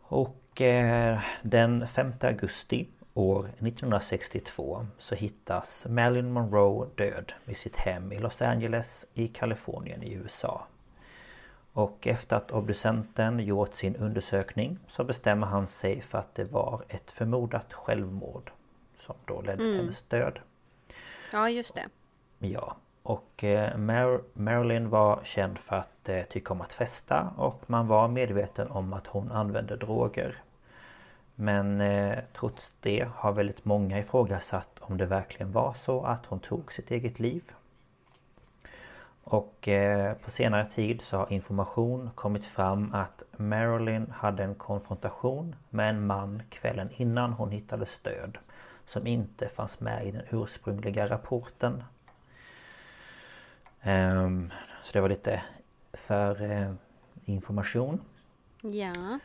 Och eh, den 5 augusti år 1962 så hittas Marilyn Monroe död vid sitt hem i Los Angeles i Kalifornien i USA. Och efter att obducenten gjort sin undersökning så bestämmer han sig för att det var ett förmodat självmord som då ledde till hennes död. ja, just det. Ja, och eh, Mar- Marilyn var känd för att eh, tycka om att festa och man var medveten om att hon använde droger. Men eh, trots det har väldigt många ifrågasatt om det verkligen var så att hon tog sitt eget liv. Och eh, på senare tid så har information kommit fram att Marilyn hade en konfrontation med en man kvällen innan hon hittades död. Som inte fanns med i den ursprungliga rapporten. Ehm, så det var lite för eh, information. Ja.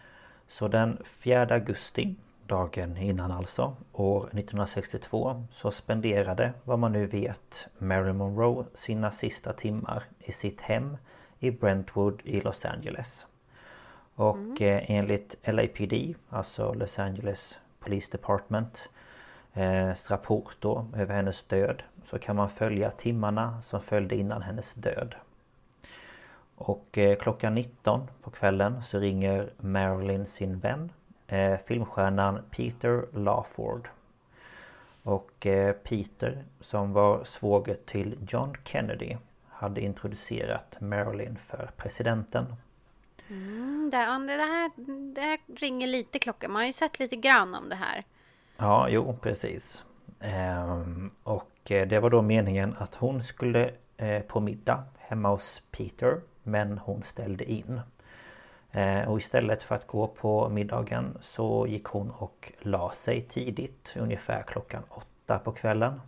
Så den 4 augusti, dagen innan alltså, år 1962 så spenderade, vad man nu vet, Marilyn Monroe sina sista timmar i sitt hem i Brentwood i Los Angeles. Och eh, enligt LAPD, alltså Los Angeles Police Department, eh, rapport då över hennes död så kan man följa timmarna som följde innan hennes död. Och eh, klockan 19 på kvällen så ringer Marilyn sin vän eh, Filmstjärnan Peter Lawford Och eh, Peter som var svåger till John Kennedy Hade introducerat Marilyn för presidenten Mm, det, det, här, det här ringer lite klockan. Man har ju sett lite grann om det här. Ja, jo precis ehm, Och eh, det var då meningen att hon skulle eh, på middag hemma hos Peter Men hon ställde in Och istället för att gå på middagen så gick hon och la sig tidigt Ungefär klockan åtta på kvällen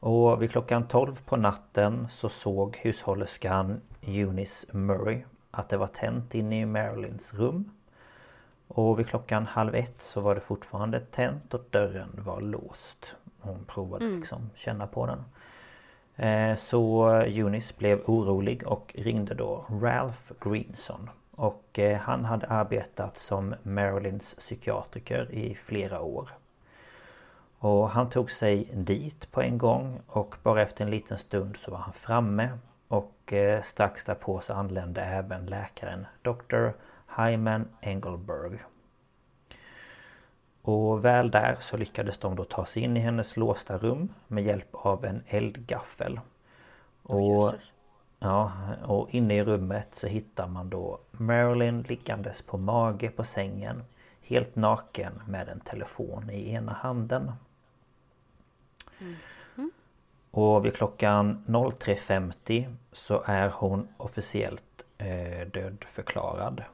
Och vid klockan 12 på natten så såg hushållerskan Eunice Murray att det var tänt inne i Marilyns rum och vid klockan halv ett så var det fortfarande tänt och dörren var låst. Hon provade liksom känna på den. Eh, så Eunice blev orolig och ringde då Ralph Greenson. Och eh, han hade arbetat som Marilyns psykiatriker i flera år. Och han tog sig dit på en gång och bara efter en liten stund så var han framme. Och eh, strax därpå så anlände även läkaren Dr. Hyman Engelberg. Och väl där så lyckades de då ta sig in i hennes låsta rum med hjälp av en eldgaffel. Och, ja, och inne i rummet så hittar man då Marilyn liggandes på mage på sängen. Helt naken med en telefon i ena handen. Och vid klockan 03.50 så är hon officiellt eh, dödförklarad.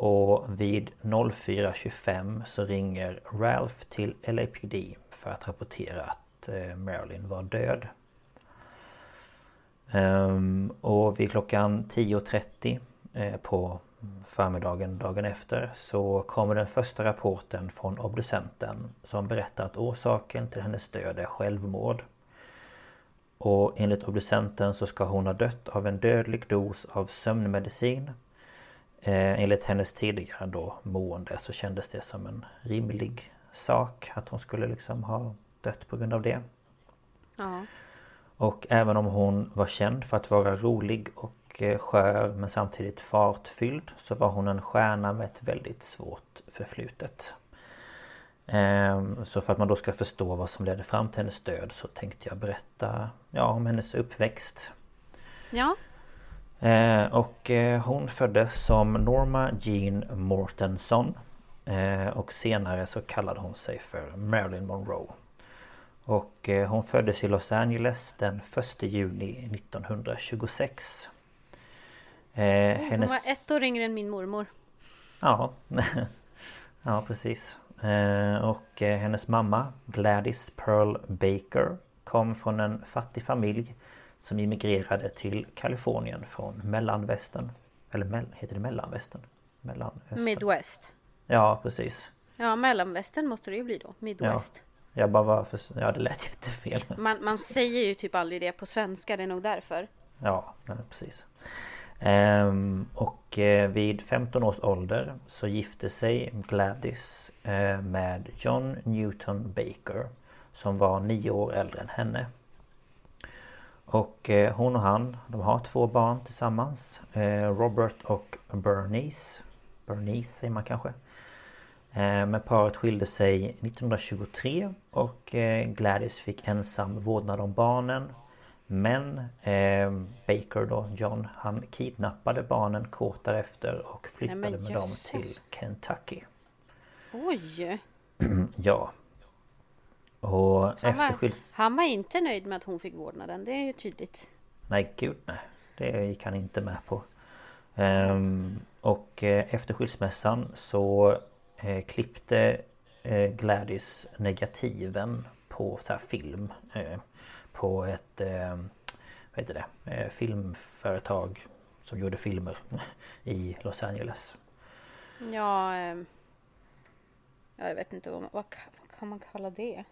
Och vid 04.25 så ringer Ralph till LAPD för att rapportera att eh, Marilyn var död. Ehm, och vid klockan 10.30 eh, på förmiddagen dagen efter så kommer den första rapporten från obducenten som berättar att orsaken till hennes död är självmord. Och enligt obducenten så ska hon ha dött av en dödlig dos av sömnmedicin. Eh, enligt hennes tidigare då mående så kändes det som en rimlig sak att hon skulle liksom ha dött på grund av det. Ja. Och även om hon var känd för att vara rolig och eh, skör men samtidigt fartfylld så var hon en stjärna med ett väldigt svårt förflutet. Ehm, så för att man då ska förstå vad som ledde fram till hennes död så tänkte jag berätta ja, om hennes uppväxt. Ja. Eh, och eh, hon föddes som Norma Jean Mortenson och senare så kallade hon sig för Marilyn Monroe. Och hon föddes i Los Angeles den 1 juni 1926. Hennes... Hon var ett år yngre än min mormor. Ja, ja precis. Eh, och eh, hennes mamma Gladys Pearl Baker kom från en fattig familj som immigrerade till Kalifornien från mellanvästern. Eller heter det mellanvästern? Mellanöstern. Midwest. Ja, precis. Ja, mellanvästern måste det ju bli då. Midwest. Ja. Jag bara var för... Ja, det lät jättefel. Man, man säger ju typ aldrig det på svenska, det är nog därför. Ja, precis. Ehm, och eh, vid 15 års ålder så gifte sig Gladys eh, med John Newton Baker som var nio år äldre än henne. Och eh, hon och han, de har två barn tillsammans. Robert och Bernice. Bernice säger man kanske. Men paret skilde sig 1923 och Gladys fick ensam vårdnad om barnen men eh, Baker då, John, han kidnappade barnen kort därefter och flyttade Nej, med dem till Kentucky. Oj! ja. Och han efter var. Han var inte nöjd med att hon fick vårdnaden, det är ju tydligt. Nej, gud nej. Det gick han inte med på. Ehm, och eh, efter skilsmässan så eh, klippte eh, Gladys negativen på så film. Eh, på ett eh, vad heter det, eh, filmföretag som gjorde filmer i Los Angeles. Ja, eh, jag vet inte vad, vad, kan man kalla det?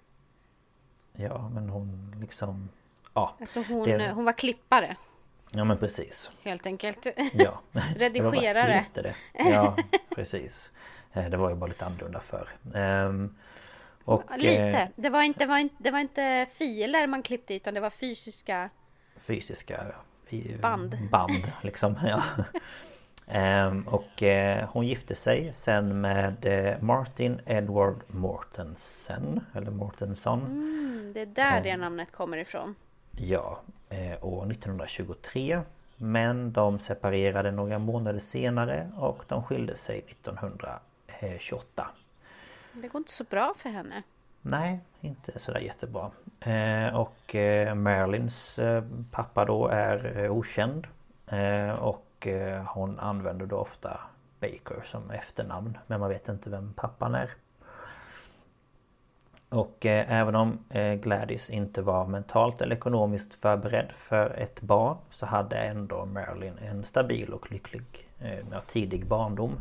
Ja, men hon liksom... Ja, alltså hon, det, hon var klippare. Ja men precis. Helt enkelt. Ja. Redigerare. Det det. Ja, precis. Det var ju bara lite annorlunda för. Um, och, Lite. Eh, det var, inte, det, var inte, det var inte filer man klippte utan det var fysiska Fysiska band. Band liksom. Ja. Ehm, och eh, hon gifte sig sen med eh, Martin Edward Mortensen Eller Mortensson. Mm, det är där ehm, det namnet kommer ifrån. Ja, eh, år 1923. Men de separerade några månader senare och de skilde sig 1928. Det går inte så bra för henne. Nej, inte sådär jättebra. Och Marilyns pappa då är okänd. Eh, och eh, hon använder då ofta Baker som efternamn. Men man vet inte vem pappan är. Och även om Gladys inte var mentalt eller ekonomiskt förberedd för ett barn så hade ändå Marilyn en stabil och lycklig tidig barndom.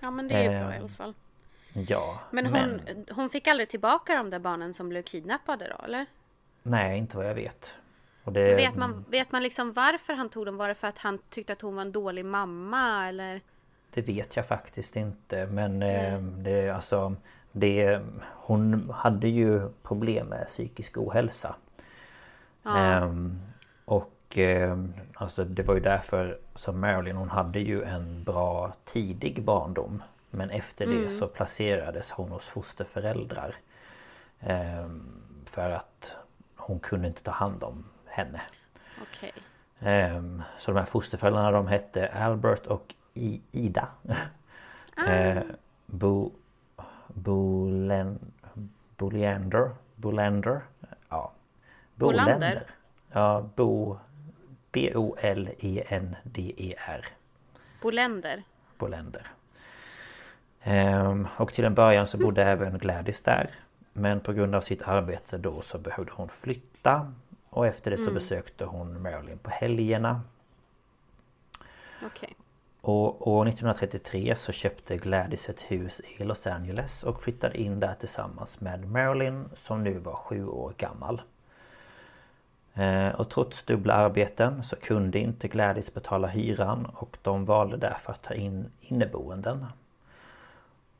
Ja men det är bra i alla fall. Ja, men hon, men hon fick aldrig tillbaka de där barnen som blev kidnappade då eller? Nej, inte vad jag vet. Det... vet, man, vet man liksom varför han tog dem? Var det för att han tyckte att hon var en dålig mamma eller? Det vet jag faktiskt inte men eh, det alltså det, Hon hade ju problem med psykisk ohälsa. Ja. Ehm, och eh, alltså det var ju därför som Marilyn hon hade ju en bra tidig barndom. Men efter det mm. så placerades hon hos fosterföräldrar. Eh, för att hon kunde inte ta hand om henne. Okay. Eh, så de här fosterföräldrarna de hette Albert och I Ida. Ah. Eh, Bo... Bolen... Bolander. Bolander. Ja. Bolander. Ja, Bo... B-O-L-E-N-D-E-R. Bolender. Bolender. Ehm, och till en början så bodde även Gladys där. Men på grund av sitt arbete då så behövde hon flytta. Och efter det så mm. besökte hon Marilyn på helgerna. Okay. Och år 1933 så köpte Gladys ett hus i Los Angeles och flyttade in där tillsammans med Marilyn som nu var sju år gammal. Ehm, och trots dubbla arbeten så kunde inte Gladys betala hyran och de valde därför att ta in inneboenden.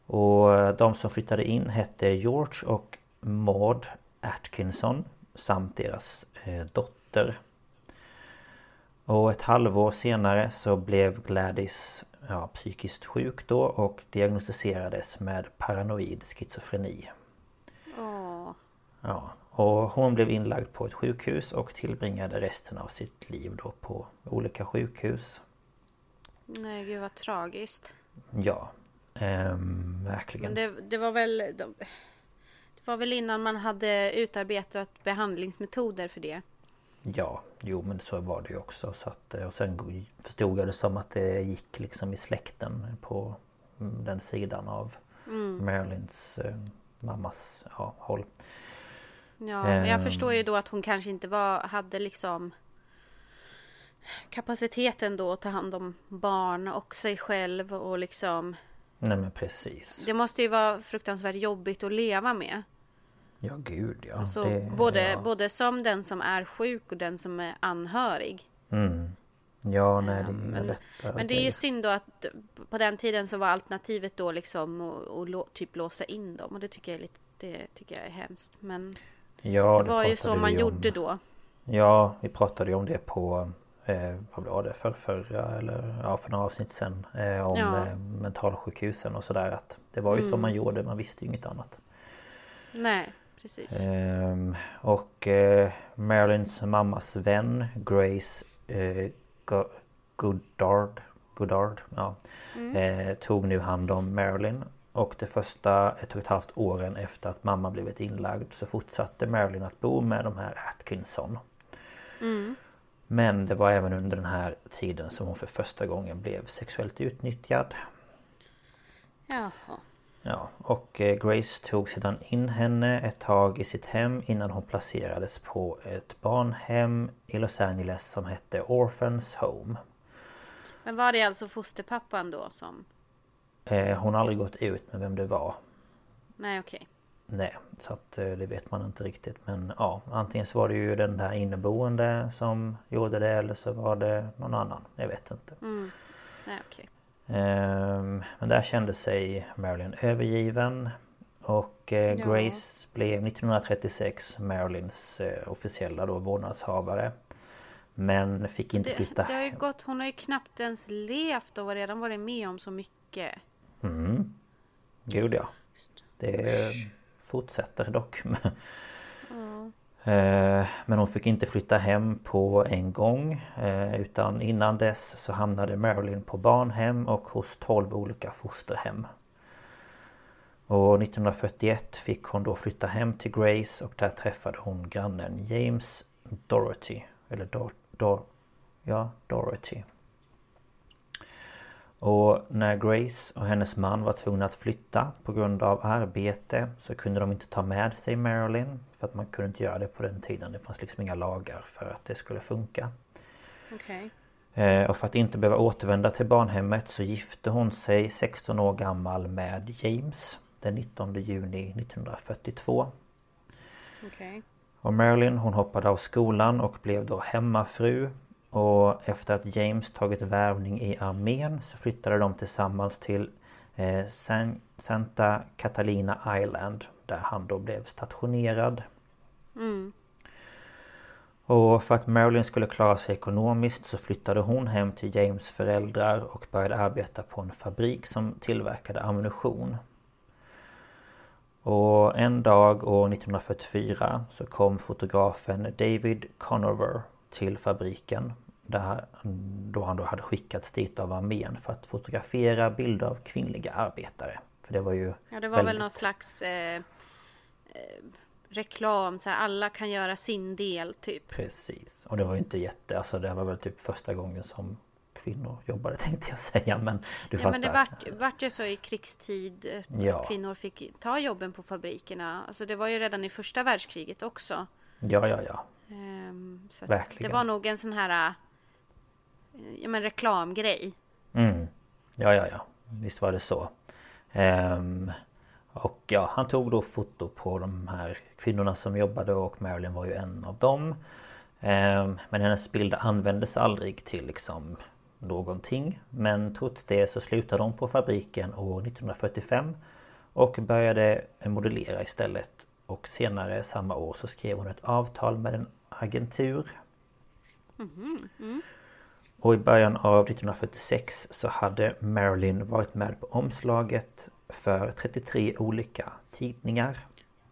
Och de som flyttade in hette George och Maud Atkinson samt deras eh, dotter. Och ett halvår senare så blev Gladys ja, psykiskt sjuk då och diagnostiserades med paranoid schizofreni. Åh. Ja, och hon blev inlagd på ett sjukhus och tillbringade resten av sitt liv då på olika sjukhus. Nej gud vad tragiskt. Ja, ehm, verkligen. Men det, det var väl de, var väl innan man hade utarbetat behandlingsmetoder för det. Ja, jo men så var det ju också. Så att, och sen förstod jag det som att det gick liksom i släkten på den sidan av Mm. Marilyns eh, mammas ja, håll. Ja, men jag Ehm. förstår ju då att hon kanske inte var, hade liksom kapaciteten då att ta hand om barn och sig själv och liksom Nej men precis. Det måste ju vara fruktansvärt jobbigt att leva med. Ja gud ja. Alltså, det, både, ja. både som den som är sjuk och den som är anhörig. Mm. Ja nej det är ju men- lättare Men det är ju synd då att på den tiden så var alternativet då liksom lå- typ låsa in dem och det tycker jag är lite det tycker jag är hemskt. Men Ja, det var ju så man om. gjorde då. Ja, vi pratade ju om det på eh, vad var det, för förra eller ja, för några avsnitt sen eh, Om Ja. eh, mentalsjukhusen och sådär att Det var ju så Mm. man gjorde, man visste ju inget annat Nej, precis. Ehm, Och eh, Marilyns mammas vän Grace eh, Go- Goddard, Goddard ja, Mm. eh, Tog nu hand om Marilyn Och det första ett och ett halvt åren efter att mamma blivit inlagd så fortsatte Marilyn att bo med de här Atkinson Mm. Men det var även under den här tiden som hon för första gången blev sexuellt utnyttjad. Jaha. Ja, och eh, Grace tog sedan in henne ett tag i sitt hem innan hon placerades på ett barnhem i Los Angeles som hette Orphans Home. Men var det alltså fosterpappan då som... Eh, Hon har aldrig gått ut med vem det var. Nej okej. Nej, så att eh, det vet man inte riktigt. Men ja, antingen så var det ju den där inneboende som gjorde det eller så var det någon annan. Jag vet inte. Mm. Nej okej. Ehm, Men där kände sig Marilyn övergiven Och eh, Ja. Grace blev 1936 Marilyns eh, officiella då vårdnadshavare Men fick inte Det, flytta det har ju gått, hon har ju knappt ens levt och har redan varit med om så mycket. Mm. Gud ja Det fortsätter dock Eh, Eh, men hon fick inte flytta hem på en gång eh, Utan innan dess så hamnade Marilyn på barnhem och hos 12 olika fosterhem. Och 1941 fick hon då flytta hem till Grace och där träffade hon grannen James Dorothy Eller Dor... Dor ja, Dorothy och när Grace och hennes man var tvungna att flytta på grund av arbete så kunde de inte ta med sig Marilyn för att man kunde inte göra det på den tiden. Det fanns liksom inga lagar för att det skulle funka. Okej. Eh, Och för att inte behöva återvända till barnhemmet så gifte hon sig 16 år gammal med James den 19 juni 1942. Okej. Och Marilyn hon hoppade av skolan och blev då hemmafru. Och efter att James tagit värvning i armén så flyttade de tillsammans till eh, San, Santa Catalina Island där han då blev stationerad. Mm. Och för att Marilyn skulle klara sig ekonomiskt så flyttade hon hem till James föräldrar och började arbeta på en fabrik som tillverkade ammunition. Och en dag år 1944 så kom fotografen David Conover till fabriken. Där, då han då hade skickats dit av armén för att fotografera bilder av kvinnliga arbetare. För det var ju Ja det var väl väldigt- någon slags eh, eh, reklam, så här, alla kan göra sin del typ. Precis. Och det var ju inte jätte... Alltså det var väl typ första gången som kvinnor jobbade tänkte jag säga men du Ja fattar. men det vart, vart ju så i krigstid eh, Ja. att kvinnor fick ta jobben på fabrikerna. Alltså det var ju redan i första världskriget också. Ja ja ja. Ehm, så Verkligen. Det var nog en sån här eh, ja, men reklamgrej. Mm. Ja ja ja. Visst var det så. Ehm, och ja, han tog då foto på de här kvinnorna som jobbade och Marilyn var ju en av dem. Ehm, men hennes bilder användes aldrig till liksom någonting. Men trots det så slutade hon på fabriken år 1945 och började modellera istället. Och senare samma år så skrev hon ett avtal med en agentur. Och i början av 1946 så hade Marilyn varit med på omslaget för 33 olika tidningar.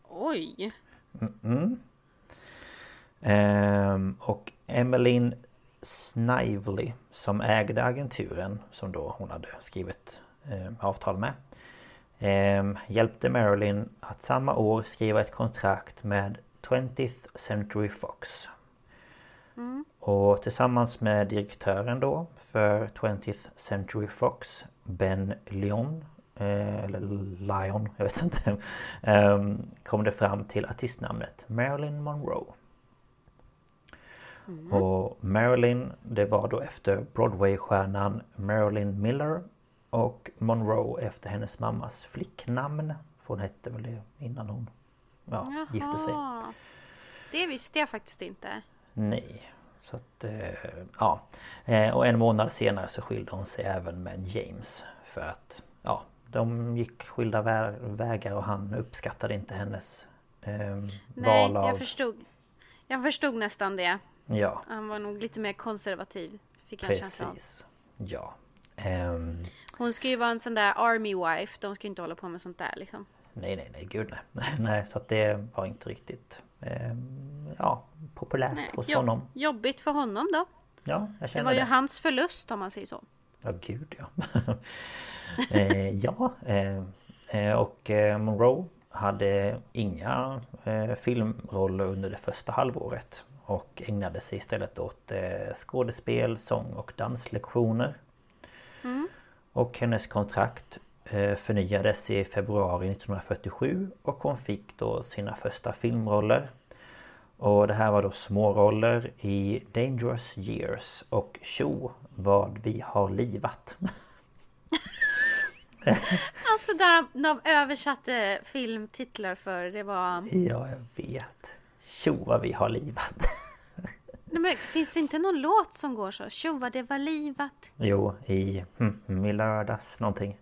Oj! Mm. Ehm, och Emmeline Snively som ägde agenturen som då hon hade skrivit eh, avtal med eh, Hjälpte Marilyn att samma år skriva ett kontrakt med 20th Century Fox. Mm. Och tillsammans med direktören då för 20th Century Fox Ben Lyon eh, Eller Lion, jag vet inte ehm, Kom det fram till artistnamnet Marilyn Monroe. Och Marilyn det var då efter Broadway-stjärnan Marilyn Miller Och Monroe efter hennes mammas flicknamn För hon hette väl det innan hon ja, gifte sig Jaha. Det visste jag faktiskt inte. Nej Så att eh, ja Eh, Och en månad senare så skilde hon sig även med James För att ja De gick skilda vä- vägar och han uppskattade inte hennes eh, Nej, val av jag förstod. Jag förstod nästan det. Ja Han var nog lite mer konservativ. Fick jag en känsla av. Precis Ja Ehm, Hon ska ju vara en sån där army wife. De ska ju inte hålla på med sånt där liksom. Nej nej nej gud nej. Nej så att det var inte riktigt ehm, Ja populärt Nej, hos jo- honom. Jobbigt för honom då. Ja jag Det känner var det, ju hans förlust om man säger så. Ja gud ja. Eh, Ja eh, eh, Och eh, Monroe hade inga eh, filmroller under det första halvåret Och ägnade sig istället åt eh, skådespel, sång och danslektioner. Och hennes kontrakt eh, förnyades i februari 1947 och hon fick då sina första filmroller. Och det här var då småroller i Dangerous Years och Tjo vad vi har livat. Alltså där de översatte filmtitlar för det var... Ja, jag vet. Tjo vad vi har livat. Nej, men, finns det inte någon låt som går så? Tjo vad det var livat. Jo, i, hm, hm, i lördags någonting.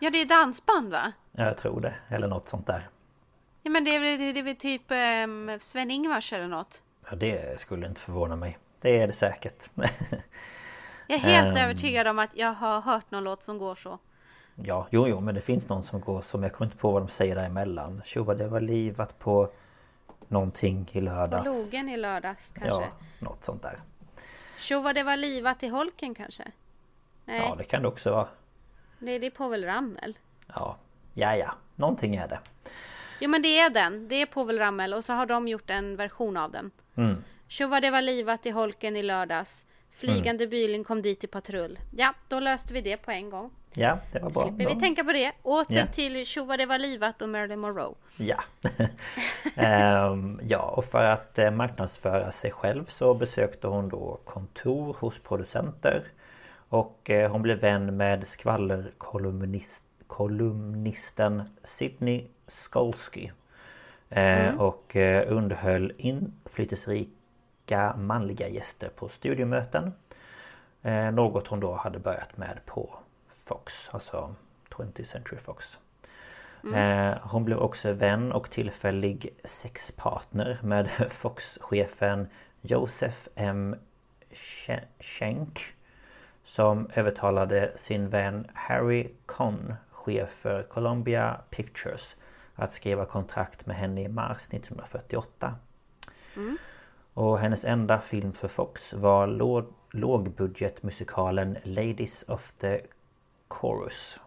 Ja det är dansband va? Ja, Jag tror det, eller något sånt där. Ja men det är väl, det är väl typ um, Sven-Ingvars eller något. Ja, det skulle inte förvåna mig. Det är det säkert. Jag är helt Ehm. övertygad om att jag har hört någon låt som går så. Ja, jo, jo, men det finns någon som går som jag kommer inte på vad de säger däremellan. Tjo vad det var livat på någonting i På lördags. logen i lördags kanske. Ja, något sånt där. Tjo vad det var livat i holken kanske? Nej, Ja, det kan det också vara. Det, det är Povel Ramel. Ja, ja, ja. Någonting är det. Jo men det är den. Det är Povel Ramel och så har de gjort en version av den. Mm. Tjo vad det var livat i holken i lördags. Flygande Mm. bilen kom dit i patrull. Ja, då löste vi det på en gång. Ja, det var bra. Slipper vi tänka på det. Åter Ja. till Tjo vad det var livat och Marilyn Monroe. Ja. Ehm, ja, och för att eh, marknadsföra sig själv så besökte hon då kontor hos producenter. Och eh, hon blev vän med skvallerkolumnist kolumnisten Sidney Skolsky. Eh, Och eh, underhöll inflytelserika manliga gäster på studiomöten. Eh, något hon då hade börjat med på Fox, alltså 20th Century Fox. Eh, hon blev också vän och tillfällig sexpartner med Fox-chefen Joseph M. Sch- Schenk Som övertalade sin vän Harry Conn, chef för Columbia Pictures Att skriva kontrakt med henne i mars 1948 Och hennes enda film för Fox var låg, lågbudgetmusikalen Ladies of the Chorus.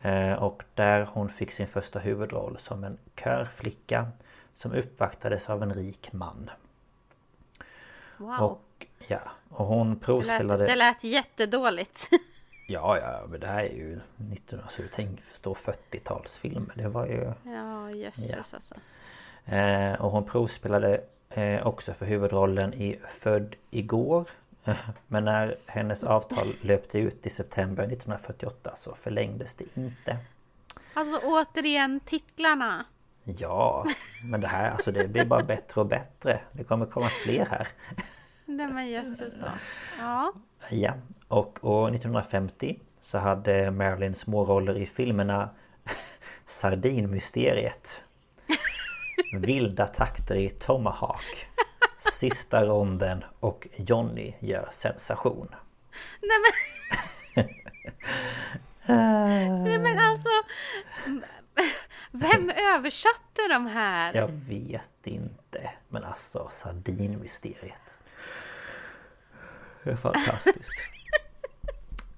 Eh, Och där hon fick sin första huvudroll som en körflicka Som uppvaktades av en rik man. Wow. Och ja, och hon det, lät, provspelade det lät jättedåligt. Ja, ja, men det här är ju 19, alltså tänk förstå 40-talsfilmer Det var ju ja, jösses Ja. alltså. eh, Och hon provspelade eh, också för huvudrollen i Född igår Men när hennes avtal löpte ut i september 1948 så förlängdes det inte Alltså återigen titlarna. Ja, men det här alltså det blir bara bättre och bättre Det kommer komma fler här Nej men jösses då. Ja. Ja, och år 1950 så hade Marilyn småroller i filmerna Sardinmysteriet Vilda takter i Tomahawk Sista ronden och Johnny gör sensation. Nej men... Nej men alltså... Vem översatte de här? Jag vet inte. Men alltså sardinmysteriet. Fantastiskt.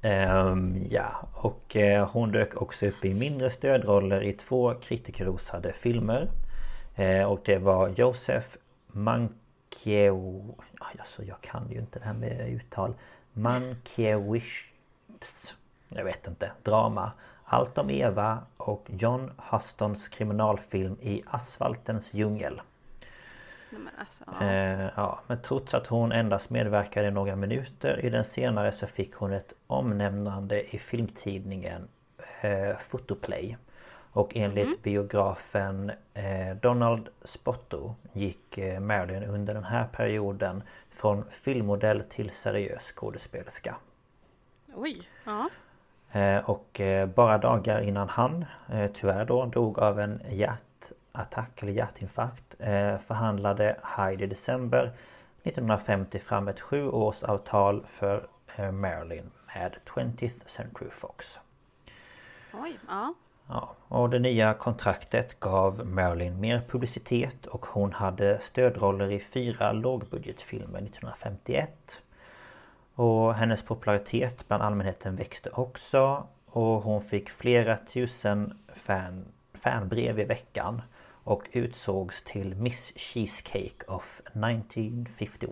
um, ja, och uh, hon dök också upp i mindre stödroller i två kritikerrosade filmer. Uh, och det var Joseph Mankiewicz... Alltså jag kan ju inte det här med uttal. Mankiewicz... Jag vet inte. Drama. Allt om Eva och John Hustons kriminalfilm i Asfaltens djungel. Nej, men, alltså, ja. Eh, ja, men trots att hon endast medverkade i några minuter i den senare så fick hon ett omnämnande i filmtidningen eh, Fotoplay. Och enligt Mm. biografen eh, Donald Spotto gick eh, Marilyn under den här perioden från filmmodell till seriös skådespelerska. Oj. Ja. Eh, Och eh, bara dagar innan han eh, tyvärr då dog av en hjärtattack eller hjärtinfarkt eh, förhandlade Hyde i december 1950 fram ett sjuårsavtal för eh, Marilyn med 20th Century Fox. Oj. Ja. Ja, och det nya kontraktet gav Marilyn mer publicitet och hon hade stödroller i fyra lågbudgetfilmer 1951. Och hennes popularitet bland allmänheten växte också och hon fick flera tusen fan, fanbrev i veckan och utsågs till Miss Cheesecake of 1951.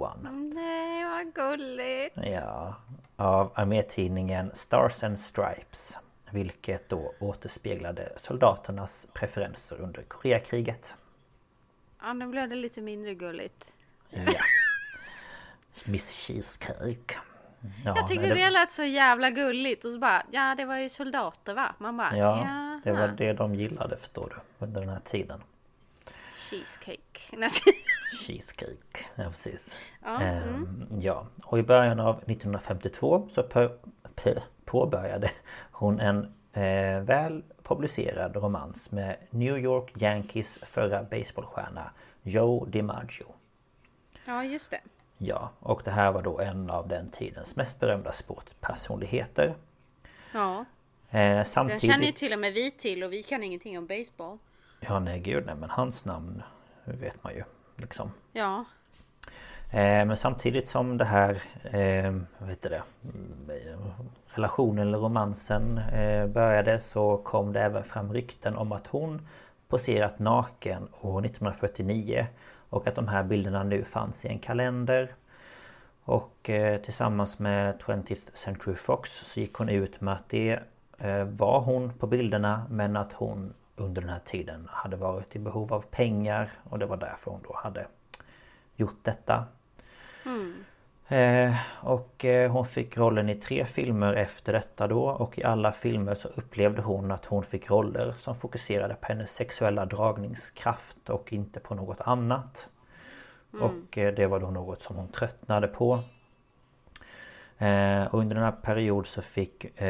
Nej, vad gulligt. Ja, av armétidningen Stars and Stripes. Vilket då återspeglade soldaternas preferenser under Koreakriget. Ja, nu blev det lite mindre gulligt. Ja. Miss Cheesecake. Ja, jag tyckte nej, det lät så jävla gulligt och så bara Ja det var ju soldater va? Man bara Ja, ja, det var det de gillade förstår du. Under den här tiden. Cheesecake. Cheesecake, ja precis. Ja, Ehm, ja, och i början av 1952 så på, på, påbörjade hon en eh, väl publicerad romans med New York Yankees förra baseballstjärna Joe DiMaggio. ja just det. Ja, och det här var då en av den tidens mest berömda sportpersonligheter. Ja. Eh, Den samtidigt... känner ju till och med vi till och vi kan ingenting om baseball. Ja, nej gud nej, men hans namn vet man ju. Liksom. Ja. Eh, men samtidigt som det här eh, vad heter det, relationen eller romansen eh, började så kom det även fram rykten om att hon poserat naken år 1949 och att de här bilderna nu fanns i en kalender. Och eh, tillsammans med 20th Century Fox så gick hon ut med att det eh, var hon på bilderna men att hon under den här tiden hade varit i behov av pengar och det var därför hon då hade gjort detta. Eh, och eh, hon fick rollen i tre filmer efter detta då och i alla filmer så upplevde hon att hon fick roller som fokuserade på hennes sexuella dragningskraft och inte på något annat. Och eh, det var då något som hon tröttnade på. Och under den här perioden så fick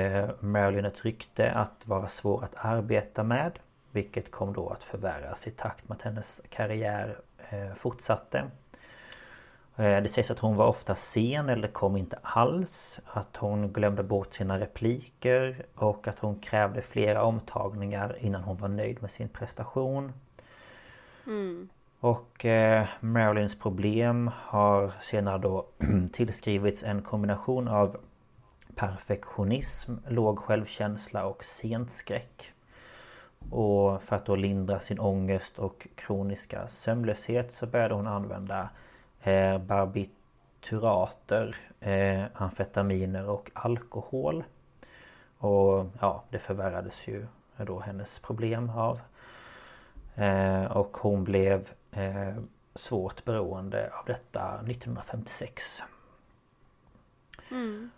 Marilyn ett rykte att vara svår att arbeta med. Vilket kom då att förvärras i takt med att hennes karriär eh, fortsatte. Eh, Det sägs att hon var ofta sen eller kom inte alls. Att hon glömde bort sina repliker och att hon krävde flera omtagningar innan hon var nöjd med sin prestation. Och eh, Marilyns problem har senare då tillskrivits en kombination av perfektionism, låg självkänsla och scenskräck. Och för att då lindra sin ångest och kroniska sömnlöshet så började hon använda eh, barbiturater, eh, amfetaminer och alkohol. Och ja, det förvärrades ju då hennes problem av. Eh, och hon blev eh, svårt beroende av detta 1956. Mm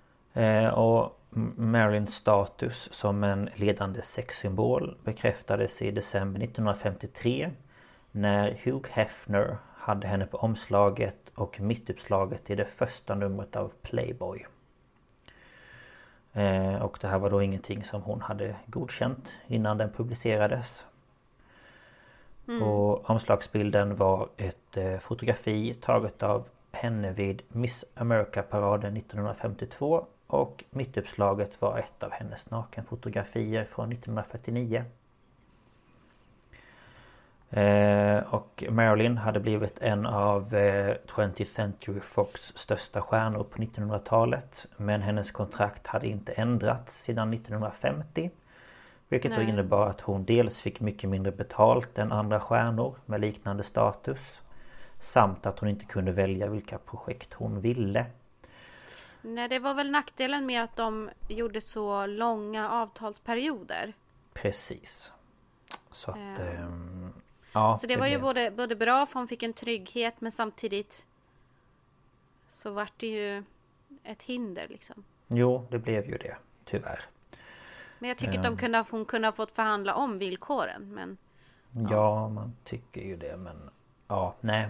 och M- Marilyns status som en ledande sexsymbol bekräftades i december 1953 när Hugh Hefner hade henne på omslaget och mittuppslaget i det första numret av Playboy. Eh, och det här var då ingenting som hon hade godkänt innan den publicerades. Och omslagsbilden var ett eh, fotografi taget av henne vid Miss America-paraden 1952 och mittuppslaget var ett av hennes nakenfotografier från 1949. Eh, och Marilyn hade blivit en av eh, 20th Century Fox största stjärnor på 1900-talet. Men hennes kontrakt hade inte ändrats sedan 1950. Vilket då Nej. innebar att hon dels fick mycket mindre betalt än andra stjärnor med liknande status. Samt att hon inte kunde välja vilka projekt hon ville. Nej, det var väl nackdelen med att de gjorde så långa avtalsperioder. Precis. Så att... Ja. ehm, ja, Så det, var ju blev- både, både bra för hon fick en trygghet men samtidigt så vart det ju ett hinder liksom. Jo, det blev ju det. Tyvärr. Men jag tycker att de kunde, hon kunde ha fått förhandla om villkoren. Men Ja, man tycker ju det men... Ja, nej.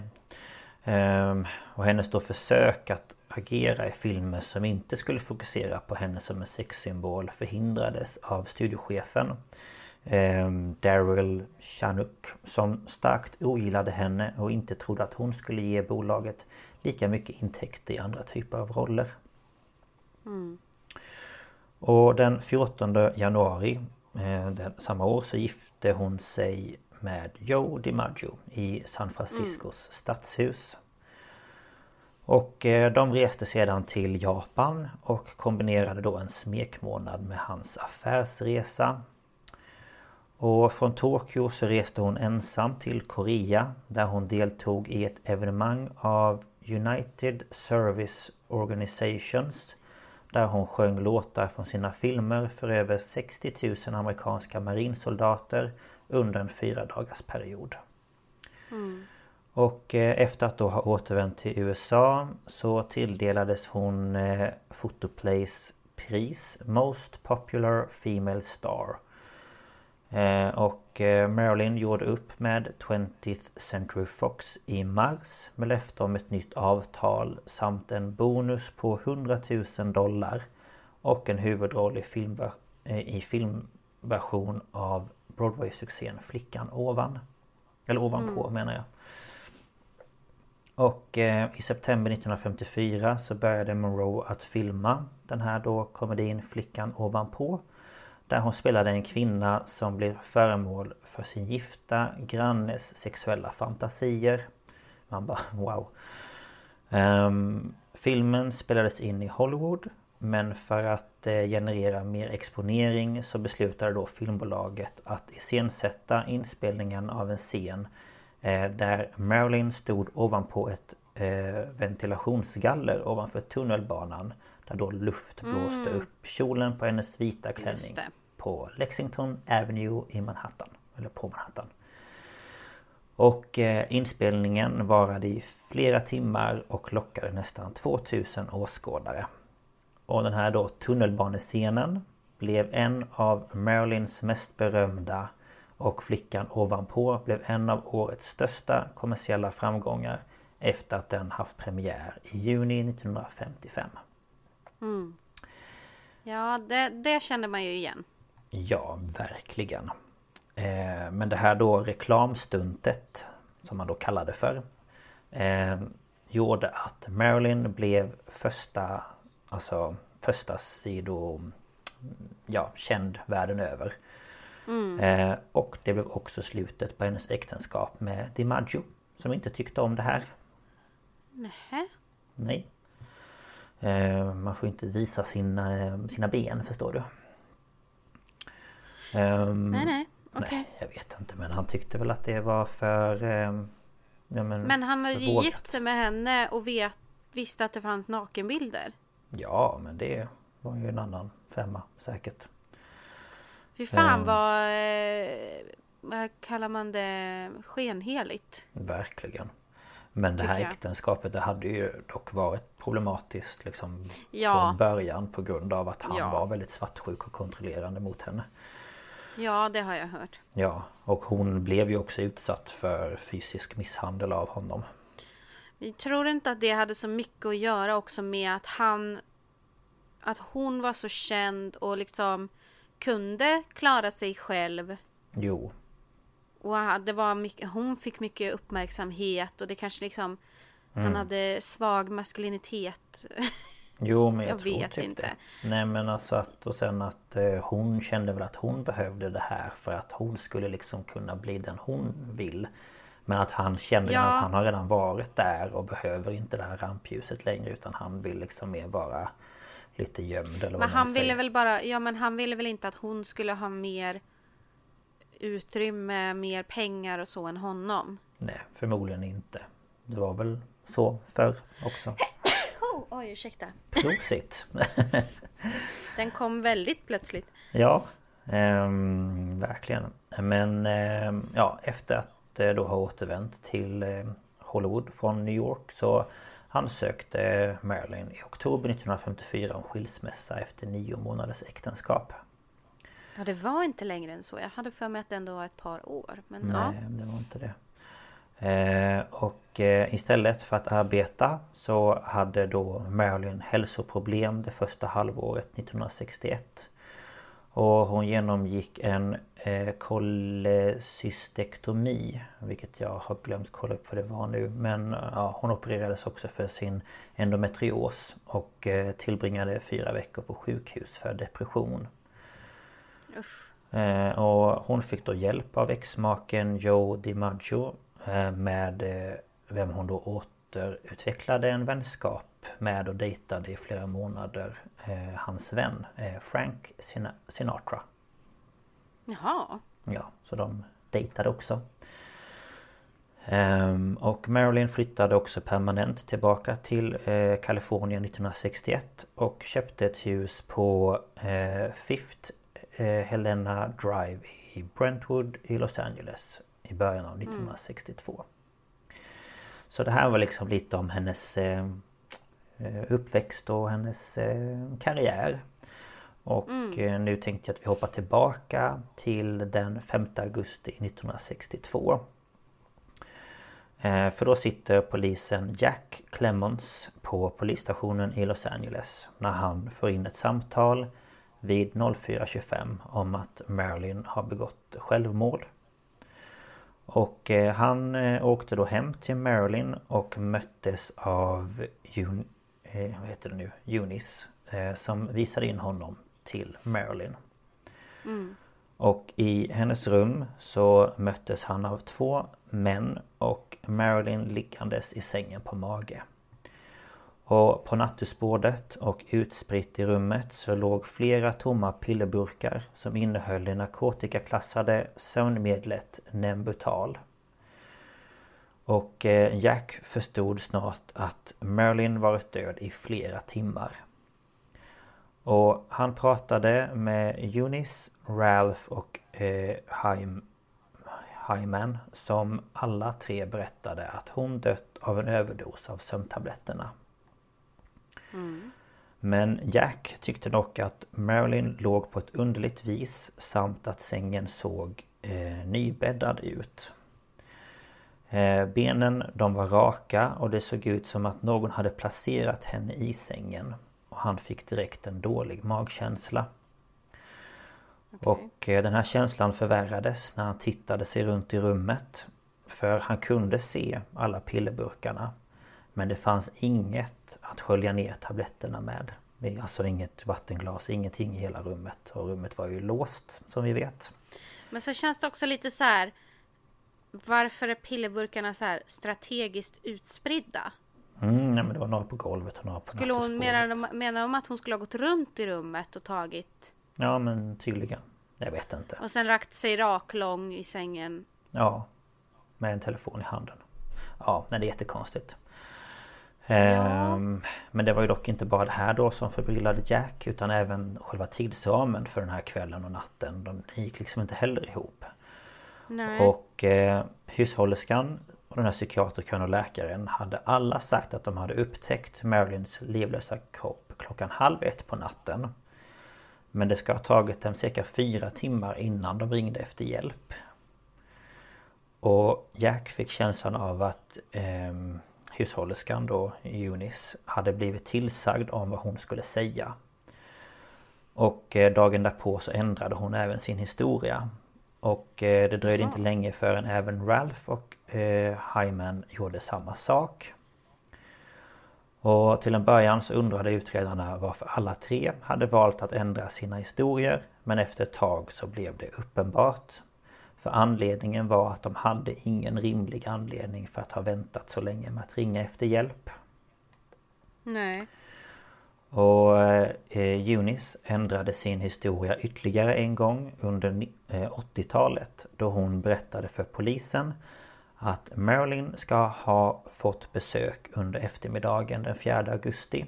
Ehm, och hennes då försök att agera i filmer som inte skulle fokusera på henne som en sexsymbol förhindrades av studiochefen ehm, Daryl Chanuk som starkt ogillade henne och inte trodde att hon skulle ge bolaget lika mycket intäkter i andra typer av roller. Och den 14 januari eh, den, samma år så gifte hon sig med Joe DiMaggio i San Franciscos stadshus. Och eh, de reste sedan till Japan och kombinerade då en smekmånad med hans affärsresa. Och från Tokyo så reste hon ensam till Korea där hon deltog i ett evenemang av United Service Organizations där hon sjöng låtar från sina filmer för över 60 000 amerikanska marinsoldater under en fyra dagars period. Mm. Och eh, efter att då ha återvänt till USA så tilldelades hon eh, Photoplays pris Most Popular Female Star. Eh, Och Marilyn gjorde upp med 20th Century Fox i mars med löfte om ett nytt avtal samt en bonus på 100 000 dollar och en huvudroll i, filmver- i filmversion av Broadway-succén Flickan ovan. Eller ovanpå menar jag. Och eh, i september 1954 så började Monroe att filma den här då komedin Flickan ovanpå. Där hon spelade en kvinna som blir föremål för sin gifta grannes sexuella fantasier. Man bara wow. Um, filmen spelades in i Hollywood men för att eh, generera mer exponering så beslutade då filmbolaget att iscensätta inspelningen av en scen där Marilyn stod ovanpå ett eh, ventilationsgaller ovanför tunnelbanan där då luft blåste upp kjolen på hennes vita klänning på Lexington Avenue i Manhattan. Eller på Manhattan. Och eh, inspelningen varade i flera timmar och lockade nästan 2000 åskådare. Och den här då tunnelbanescenen blev en av Marilyns mest berömda och Flickan ovanpå blev en av årets största kommersiella framgångar efter att den haft premiär i juni 1955. ja, det, det kände man ju igen. Ja, verkligen. Eh, men det här då reklamstuntet som man då kallade för eh, gjorde att Marilyn blev första alltså första sido ja, känd världen över. Eh, och det blev också slutet på hennes äktenskap med DiMaggio som inte tyckte om det här. Nähä. Nej. Eh, man får inte visa sina, eh, sina ben förstår du. Ehm, Nej, nej. Okej. Nej, jag vet inte men han tyckte väl att det var för... ehm, ja, men, Men han hade ju gift sig med henne och vet, visste att det fanns nakenbilder. Ja men det var ju en annan femma säkert. Fy fan Ehm. vad... Eh, vad kallar man det? Skenheligt. Verkligen. Men det här jag. äktenskapet det hade ju dock varit problematiskt liksom Ja. från början på grund av att han Ja. var väldigt svartsjuk och kontrollerande mot henne. Ja, det har jag hört. Ja, och hon blev ju också utsatt för fysisk misshandel av honom. Vi tror inte att det hade så mycket att göra också med att han... Att hon var så känd och liksom kunde klara sig själv. Jo, Och det var mycket, hon fick mycket uppmärksamhet och det kanske liksom Mm. Han hade svag maskulinitet. Jo men jag, Jag tror vet typ inte. det. Nej men alltså att och sen att eh, hon kände väl att hon behövde det här för att hon skulle liksom kunna bli den hon vill. Men att han kände Ja. att han har redan varit där och behöver inte det här rampljuset längre utan han vill liksom mer vara lite gömd eller Men han ville väl bara, ja men han ville väl inte att hon skulle ha mer utrymme, mer pengar och så än honom. Nej förmodligen inte. Det var väl så förr också. Oh, oj, ursäkta. Prosit! Den kom väldigt plötsligt. Ja, ehm, verkligen. Men ehm, ja, efter att eh, då ha återvänt till eh, Hollywood från New York så ansökte Marilyn i oktober 1954 om skilsmässa efter nio månaders äktenskap. Ja, det var inte längre än så. Jag hade för mig att det ändå var ett par år. Men ja. Nej, det var inte det. Eh, och eh, istället för att arbeta så hade då Marilyn hälsoproblem det första halvåret 1961. Och hon genomgick en eh, kolesystektomi Vilket jag har glömt kolla upp vad det var nu Men eh, ja, hon opererades också för sin endometrios Och eh, tillbringade fyra veckor på sjukhus för depression. Eh, och hon fick då hjälp av exmaken Joe DiMaggio eh, med eh, vem hon då återutvecklade en vänskap med och dejtade i flera månader eh, hans vän eh, Frank Sina- Sinatra. Jaha. Ja, så de dejtade också. Ehm, och Marilyn flyttade också permanent tillbaka till eh, Kalifornien 1961 och köpte ett hus på eh, Fifth eh, Helena Drive i Brentwood i Los Angeles i början av 1962. Så det här var liksom lite om hennes eh, eh, uppväxt och hennes eh, karriär. Och eh, nu tänkte jag att vi hoppar tillbaka till den 5 augusti 1962. Eh, För då sitter polisen Jack Clemons på polisstationen i Los Angeles när han får in ett samtal vid 04.25 om att Marilyn har begått självmord. Och eh, han eh, åkte då hem till Marilyn och möttes av Un- eh, vad heter det nu? Eunice som visade in honom till Marilyn. Och i hennes rum så möttes han av två män och Marilyn liggandes i sängen på mage. Och på nattduksbordet och utspritt i rummet så låg flera tomma pillerburkar som innehöll det narkotikaklassade sömnmedlet Nembutal. Och eh, Jack förstod snart att Marilyn varit död i flera timmar. Och han pratade med Eunice, Ralph och eh, Hyman som alla tre berättade att hon dött av en överdos av sömntabletterna. Men Jack tyckte dock att Marilyn låg på ett underligt vis samt att sängen såg eh, nybäddad ut. Eh, benen de var raka och det såg ut som att någon hade placerat henne i sängen. Och han fick direkt en dålig magkänsla. Och eh, den här känslan förvärrades när han tittade sig runt i rummet. För han kunde se alla pillerburkarna. Men det fanns inget att skölja ner tabletterna med. Alltså inget vattenglas, ingenting i hela rummet. Och rummet var ju låst som vi vet. Men så känns det också lite så här. Varför är pillerburkarna så här strategiskt utspridda? Mm, nej, men det var några på golvet och några på Skulle hon nattduksbordet. mena, mena de att hon skulle ha gått runt i rummet och tagit Ja men tydligen. Jag vet inte. och sen lagt sig raklång i sängen? Ja. Med en telefon i handen. Ja, nej, det är jättekonstigt. Ehm, men det var ju dock inte bara det här då som förbryllade Jack utan även själva tidsramen för den här kvällen och natten. De gick liksom inte heller ihop. Nej. Och eh, hushållerskan och den här psykiatrikern och läkaren hade alla sagt att de hade upptäckt Marilyns livlösa kropp klockan halv ett på natten. Men det ska ha tagit dem cirka fyra timmar innan de ringde efter hjälp. Och Jack fick känslan av att eh, hushållerskan då, Eunice, hade blivit tillsagd om vad hon skulle säga. Och eh, dagen därpå så ändrade hon även sin historia. Och eh, det dröjde inte länge förrän även Ralph och eh, Hyman gjorde samma sak. Och till en början så undrade utredarna varför alla tre hade valt att ändra sina historier men efter ett tag så blev det uppenbart. För anledningen var att de hade ingen rimlig anledning för att ha väntat så länge med att ringa efter hjälp. Nej. Och eh, Eunice ändrade sin historia ytterligare en gång under eh, 80-talet då hon berättade för polisen att Marilyn ska ha fått besök under eftermiddagen den 4 augusti.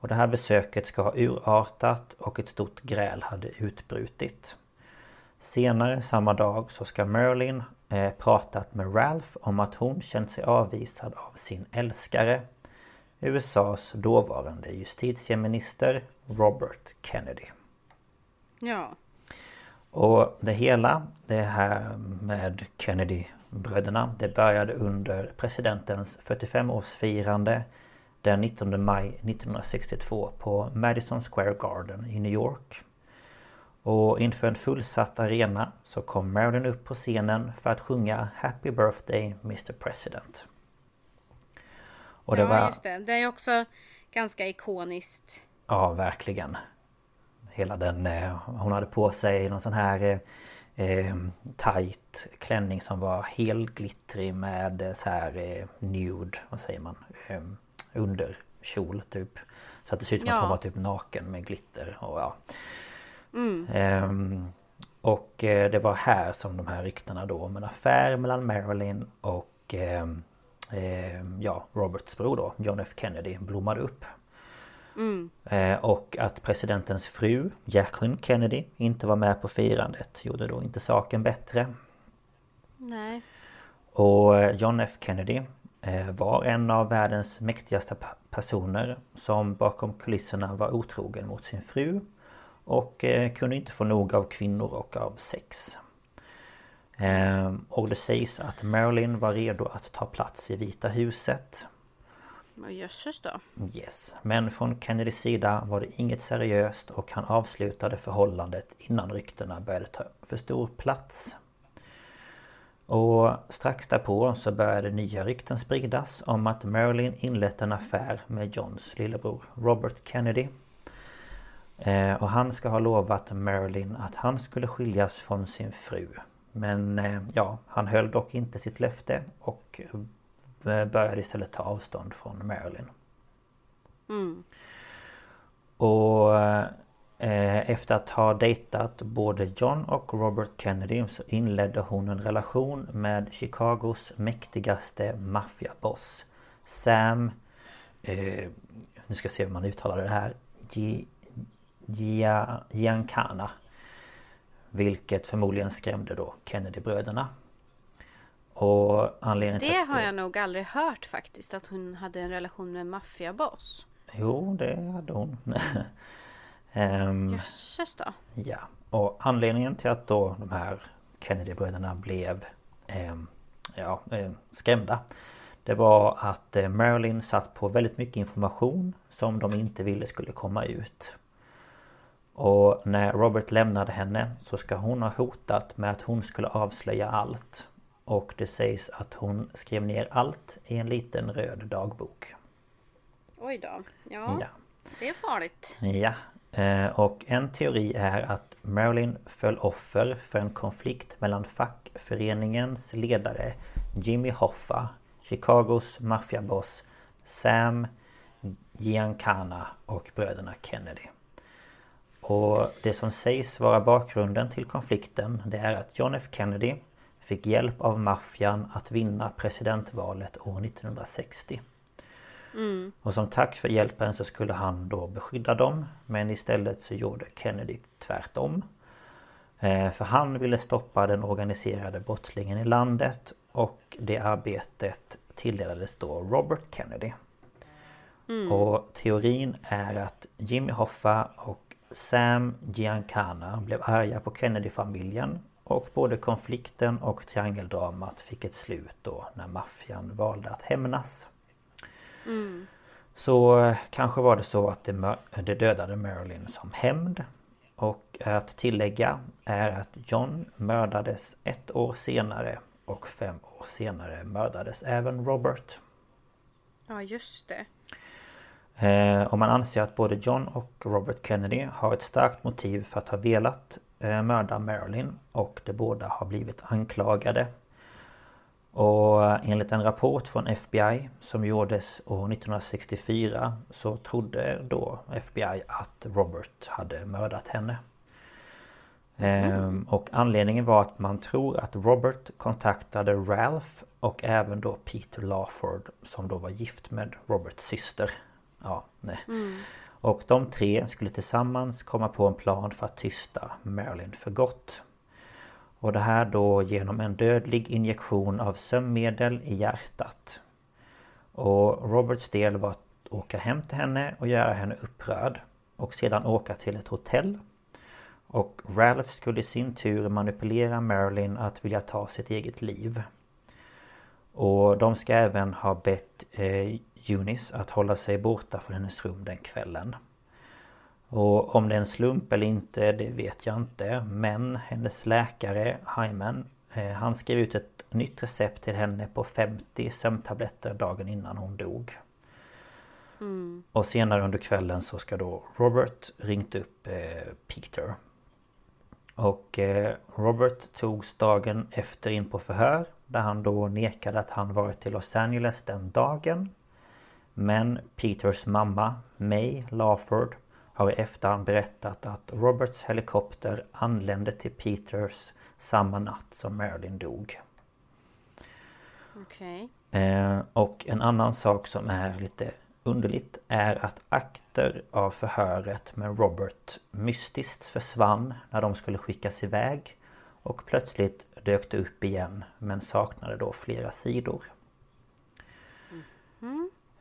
Och det här besöket ska ha urartat och ett stort gräl hade utbrutit. Senare samma dag så ska Marilyn eh, pratat med Ralph om att hon känt sig avvisad av sin älskare USAs dåvarande justitieminister Robert Kennedy. Ja. Och det hela, det här med Kennedy-bröderna, det började under presidentens 45-årsfirande den 19 maj 1962 på Madison Square Garden i New York. Och inför en fullsatt arena så kom Marilyn upp på scenen för att sjunga Happy Birthday Mr President. Och det ja, var... just det. Det är också ganska ikoniskt. Ja, verkligen. Hela den... Eh, hon hade på sig någon sån här eh, eh tight klänning som var helglittrig med eh, så här eh, nude, vad säger man? Eh, under kjol typ. Så att det ser ut som ja. att hon var typ naken med glitter och ja. Mm. Eh, och det var här som de här ryktena då om en affär mellan Marilyn och ehm, eh, ja, Roberts bror då, John F Kennedy, blommade upp. Mm. Eh, och att presidentens fru, Jacqueline Kennedy, inte var med på firandet gjorde då inte saken bättre. Nej. Och eh, John F Kennedy eh, var en av världens mäktigaste personer som bakom kulisserna var otrogen mot sin fru och eh, kunde inte få nog av kvinnor och av sex. Ehm, och det sägs att Marilyn var redo att ta plats i Vita huset. Jösses då. Yes. Men från Kennedys sida var det inget seriöst och han avslutade förhållandet innan ryktena började ta för stor plats. Och strax därpå så började nya rykten spridas om att Marilyn inlett en affär med Johns lillebror Robert Kennedy. Ehm, och han ska ha lovat Marilyn att han skulle skiljas från sin fru men eh, ja, han höll dock inte sitt löfte och eh, började istället ta avstånd från Marilyn. Mm. Och eh, efter att ha dejtat både John och Robert Kennedy så inledde hon en relation med Chicagos mäktigaste maffiaboss Sam eh, Nu ska jag se hur man uttalar det här Giancana vilket förmodligen skrämde då Kennedy-bröderna. Och anledningen Det har jag nog aldrig hört faktiskt att hon hade en relation med en maffiaboss. Jo, det hade hon. um, Jösses då. Ja, och anledningen till att då de här Kennedy-bröderna blev um, ja, um, skrämda Det var att uh, Marilyn satt på väldigt mycket information som de inte ville skulle komma ut. Och när Robert lämnade henne så ska hon ha hotat med att hon skulle avslöja allt. Och det sägs att hon skrev ner allt i en liten röd dagbok. Oj då. Ja, ja. det är farligt. Ja. Eh, och en teori är att Marilyn föll offer för en konflikt mellan fackföreningens ledare Jimmy Hoffa, Chicagos maffiaboss Sam Giancana och bröderna Kennedy. Och det som sägs vara bakgrunden till konflikten det är att John F Kennedy fick hjälp av maffian att vinna presidentvalet år 1960. Mm. Och som tack för hjälpen så skulle han då beskydda dem Men istället så gjorde Kennedy tvärtom. Eh, för han ville stoppa den organiserade brottslingen i landet och det arbetet tilldelades då Robert Kennedy. Mm. Och teorin är att Jimmy Hoffa och Sam Giancana blev arga på Kennedy-familjen och både konflikten och triangeldramat fick ett slut då när maffian valde att hämnas. Mm. Så kanske var det så att det, det dödade Marilyn som hämnd. och att tillägga är att John mördades ett år senare och fem år senare mördades även Robert. Ja, just det. Eh, och man anser att både John och Robert Kennedy har ett starkt motiv för att ha velat eh, mörda Marilyn och de båda har blivit anklagade. Och eh, enligt en rapport från FBI som gjordes år 1964 så trodde då FBI att Robert hade mördat henne. Ehm, och anledningen var att man tror att Robert kontaktade Ralph och även då Peter Lawford som då var gift med Roberts syster. Ja, nej. Och de tre skulle tillsammans komma på en plan för att tysta Marilyn för gott. Och det här då genom en dödlig injektion av sömnmedel i hjärtat. Och Roberts del var att åka hem till henne och göra henne upprörd. Och sedan åka till ett hotell. Och Ralph skulle i sin tur manipulera Marilyn att vilja ta sitt eget liv. Och de ska även ha bett eh, Eunice att hålla sig borta från hennes rum den kvällen. Och om det är en slump eller inte, det vet jag inte. Men hennes läkare, Hyman, eh, han skrev ut ett nytt recept till henne på 50 sömntabletter dagen innan hon dog. Och senare under kvällen så ska då Robert ringt upp eh, Peter. Och eh, Robert togs dagen efter in på förhör där han då nekade att han varit i Los Angeles den dagen. Men Peters mamma, May Lawford, har i efterhand berättat att Roberts helikopter anlände till Peters samma natt som Marilyn dog. Okej. Eh, och en annan sak som är lite underligt är att akter av förhöret med Robert mystiskt försvann när de skulle skickas iväg och plötsligt dök det upp igen men saknade då flera sidor.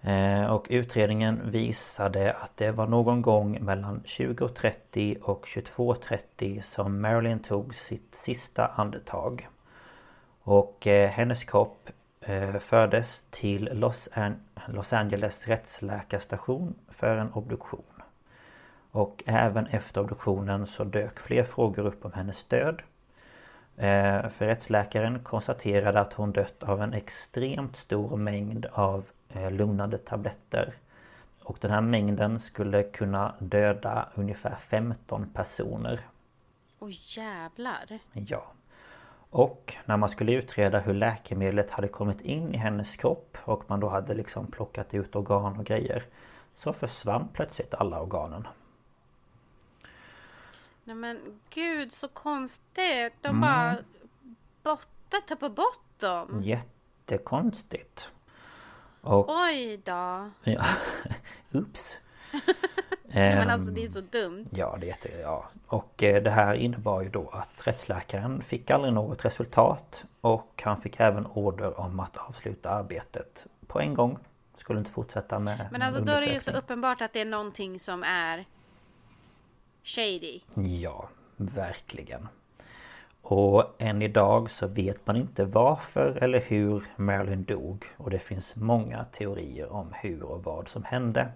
Eh, och utredningen visade att det var någon gång mellan 20.30 och 22.30 som Marilyn tog sitt sista andetag. Och eh, hennes kropp eh, fördes till Los, An- Los Angeles rättsläkarstation för en obduktion. Och även efter obduktionen så dök fler frågor upp om hennes död. För rättsläkaren konstaterade att hon dött av en extremt stor mängd av lugnande tabletter. Och den här mängden skulle kunna döda ungefär 15 personer. Oj jävlar. Ja. Och när man skulle utreda hur läkemedlet hade kommit in i hennes kropp och man då hade liksom plockat ut organ och grejer så försvann plötsligt alla organen. Nej men gud så konstigt. De Mm. bara borta, tappar bort dem. Jättekonstigt. Och Oj då. ja, ups. Nej, men alltså det är så dumt. Ja, det är jätte, ja. Och eh, det här innebar ju då att rättsläkaren fick aldrig något resultat och han fick även order om att avsluta arbetet på en gång. Skulle inte fortsätta med Men alltså då är det ju så uppenbart att det är någonting som är shady. Ja, verkligen. Och än idag så vet man inte varför eller hur Marilyn dog och det finns många teorier om hur och vad som hände.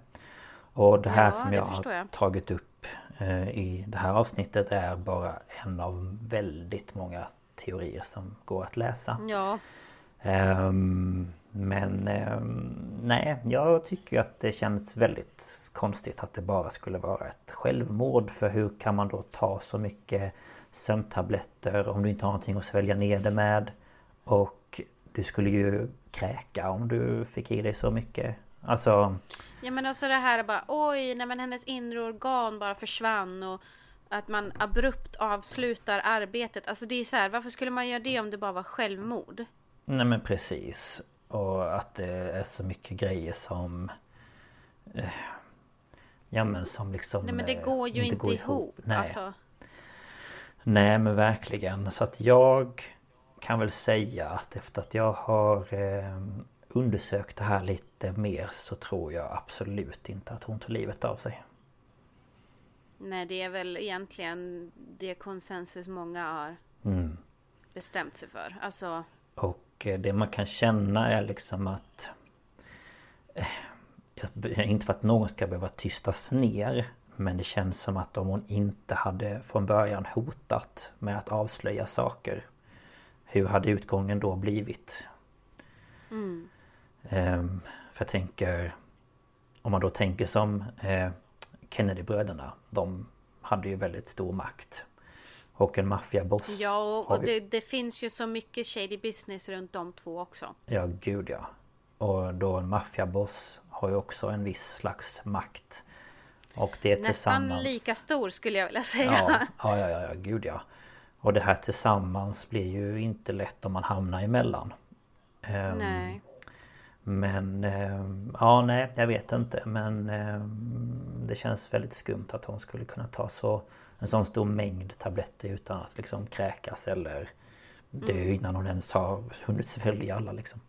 Och det här Ja, som jag har jag. tagit upp eh, i det här avsnittet är bara en av väldigt många teorier som går att läsa. Ja. Ehm, men ehm, nej, jag tycker att det känns väldigt konstigt att det bara skulle vara ett självmord. För hur kan man då ta så mycket sömntabletter om du inte har någonting att svälja ner det med? Och du skulle ju kräka om du fick i dig så mycket. Alltså, Ja men alltså det här är bara oj, nej men hennes inre organ bara försvann och att man abrupt avslutar arbetet. Alltså det är så här, varför skulle man göra det om det bara var självmord? nej men precis. Och att det är så mycket grejer som... eh, Ja men som liksom... Nej men det eh, går ju inte, går ihop. Nej. Alltså, Nej men verkligen. Så att jag kan väl säga att efter att jag har eh, undersökt det här lite mer så tror jag absolut inte att hon tog livet av sig. nej det är väl egentligen det konsensus många har Mm. bestämt sig för. Alltså, Och eh, det man kan känna är liksom att... Eh, inte för att någon ska behöva tystas ner. Men det känns som att om hon inte hade från början hotat med att avslöja saker Hur hade utgången då blivit? Mm. Um, för jag tänker Om man då tänker som eh, Kennedy-bröderna De hade ju väldigt stor makt och en maffiaboss. Ja, och det, det, finns ju så mycket shady business runt de två också. Ja, gud ja. Och då en maffiaboss har ju också en viss slags makt. Och det Nästan tillsammans... lika stor skulle jag vilja säga. Ja, ja, ja, ja, gud ja. Och det här tillsammans blir ju inte lätt om man hamnar emellan. Um, nej. Men um, ja, nej, jag vet inte. Men um, det känns väldigt skumt att hon skulle kunna ta så en sån stor mängd tabletter utan att liksom kräkas eller dö mm. innan hon ens har hunnit svälja alla liksom.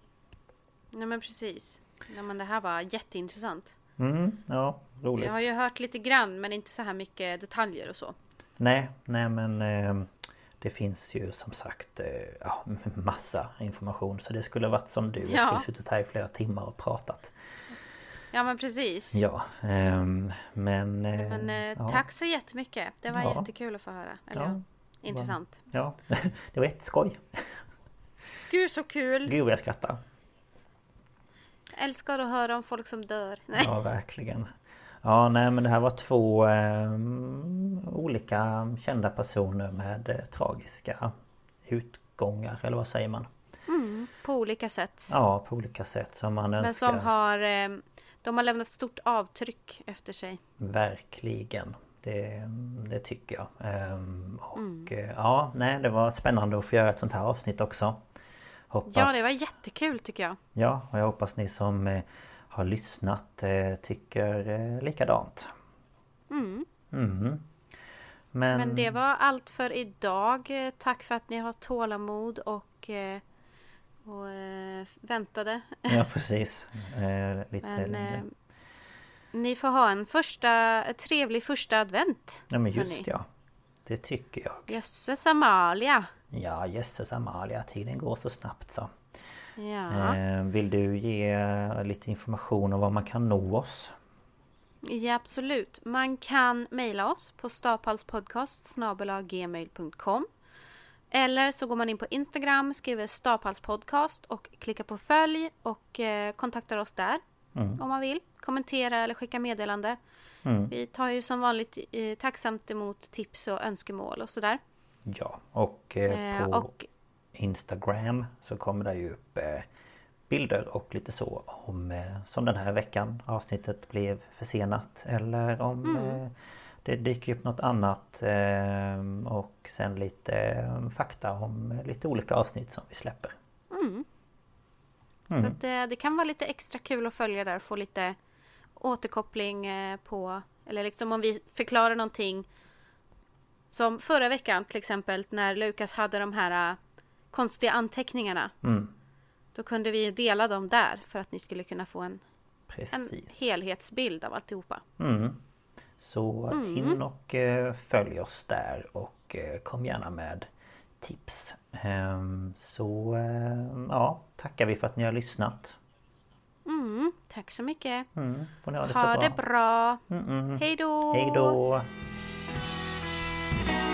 Nej men precis. Ja, men det här var jätteintressant. Mm, ja, roligt. Jag har ju hört lite grann men inte så här mycket detaljer och så. Nej, nej men eh, det finns ju som sagt eh, ja, massa information så det skulle varit som du. Jag skulle suttit här i flera timmar och pratat. Ja men precis. Ja, ehm, men... men eh, ja. Tack så jättemycket. Det var ja. jättekul att få höra. Eller, ja. Intressant. Ja, det var jätteskoj. Gud så kul! Gud jag skrattar. Älskar att höra om folk som dör. Nej. Ja, verkligen. Ja, nej men det här var två eh, olika kända personer med eh, tragiska utgångar, eller vad säger man? Mm, på olika sätt. Ja, på olika sätt som man men önskar. Men som har eh, de har lämnat stort avtryck efter sig. Verkligen. Det, det tycker jag. Ehm, och mm. Eh, ja, nej det var spännande att få göra ett sånt här avsnitt också. Hoppas... Ja, det var jättekul tycker jag. Ja, och jag hoppas ni som eh, har lyssnat eh, tycker likadant. Mm. Mm. Men... Men det var allt för idag. Tack för att ni har tålamod och och eh, väntade. Ja precis. Eh, lite Men, eh, ni får ha en första trevlig första advent. Ja men just hörni. ja. Det tycker jag. Jösses Amalia. Ja jösses Amalia. Tiden går så snabbt så. Ja. Eh, vill du ge lite information om var man kan nå oss? Ja absolut. Man kan mejla oss på staphalspodcast gmail.com eller så går man in på Instagram, skriver Staphalspodcast och klickar på följ och eh, kontaktar oss där. Mm. Om man vill. Kommentera eller skicka meddelande. Mm. Vi tar ju som vanligt eh, tacksamt emot tips och önskemål och sådär. Ja, och eh, på och, Instagram så kommer det ju upp eh, bilder och lite så om eh, som den här veckan avsnittet blev försenat eller om mm. Eh, det dyker upp något annat och sen lite fakta om lite olika avsnitt som vi släpper. Mm. Mm. Så det, det, kan vara lite extra kul att följa där, få lite återkoppling eh, på eller liksom om vi förklarar någonting som förra veckan till exempel när Lukas hade de här uh, konstiga anteckningarna. Mm. Då kunde vi dela dem där för att ni skulle kunna få en, en helhetsbild av alltihopa. Mm. Så mm. in och eh, följ oss där och eh, kom gärna med tips. Ehm, så eh, ja, tackar vi för att ni har lyssnat. Mm, tack så mycket. Mm, får ni ha det ha bra. det bra. Mm -mm. Hej då! Hej då! Thank you.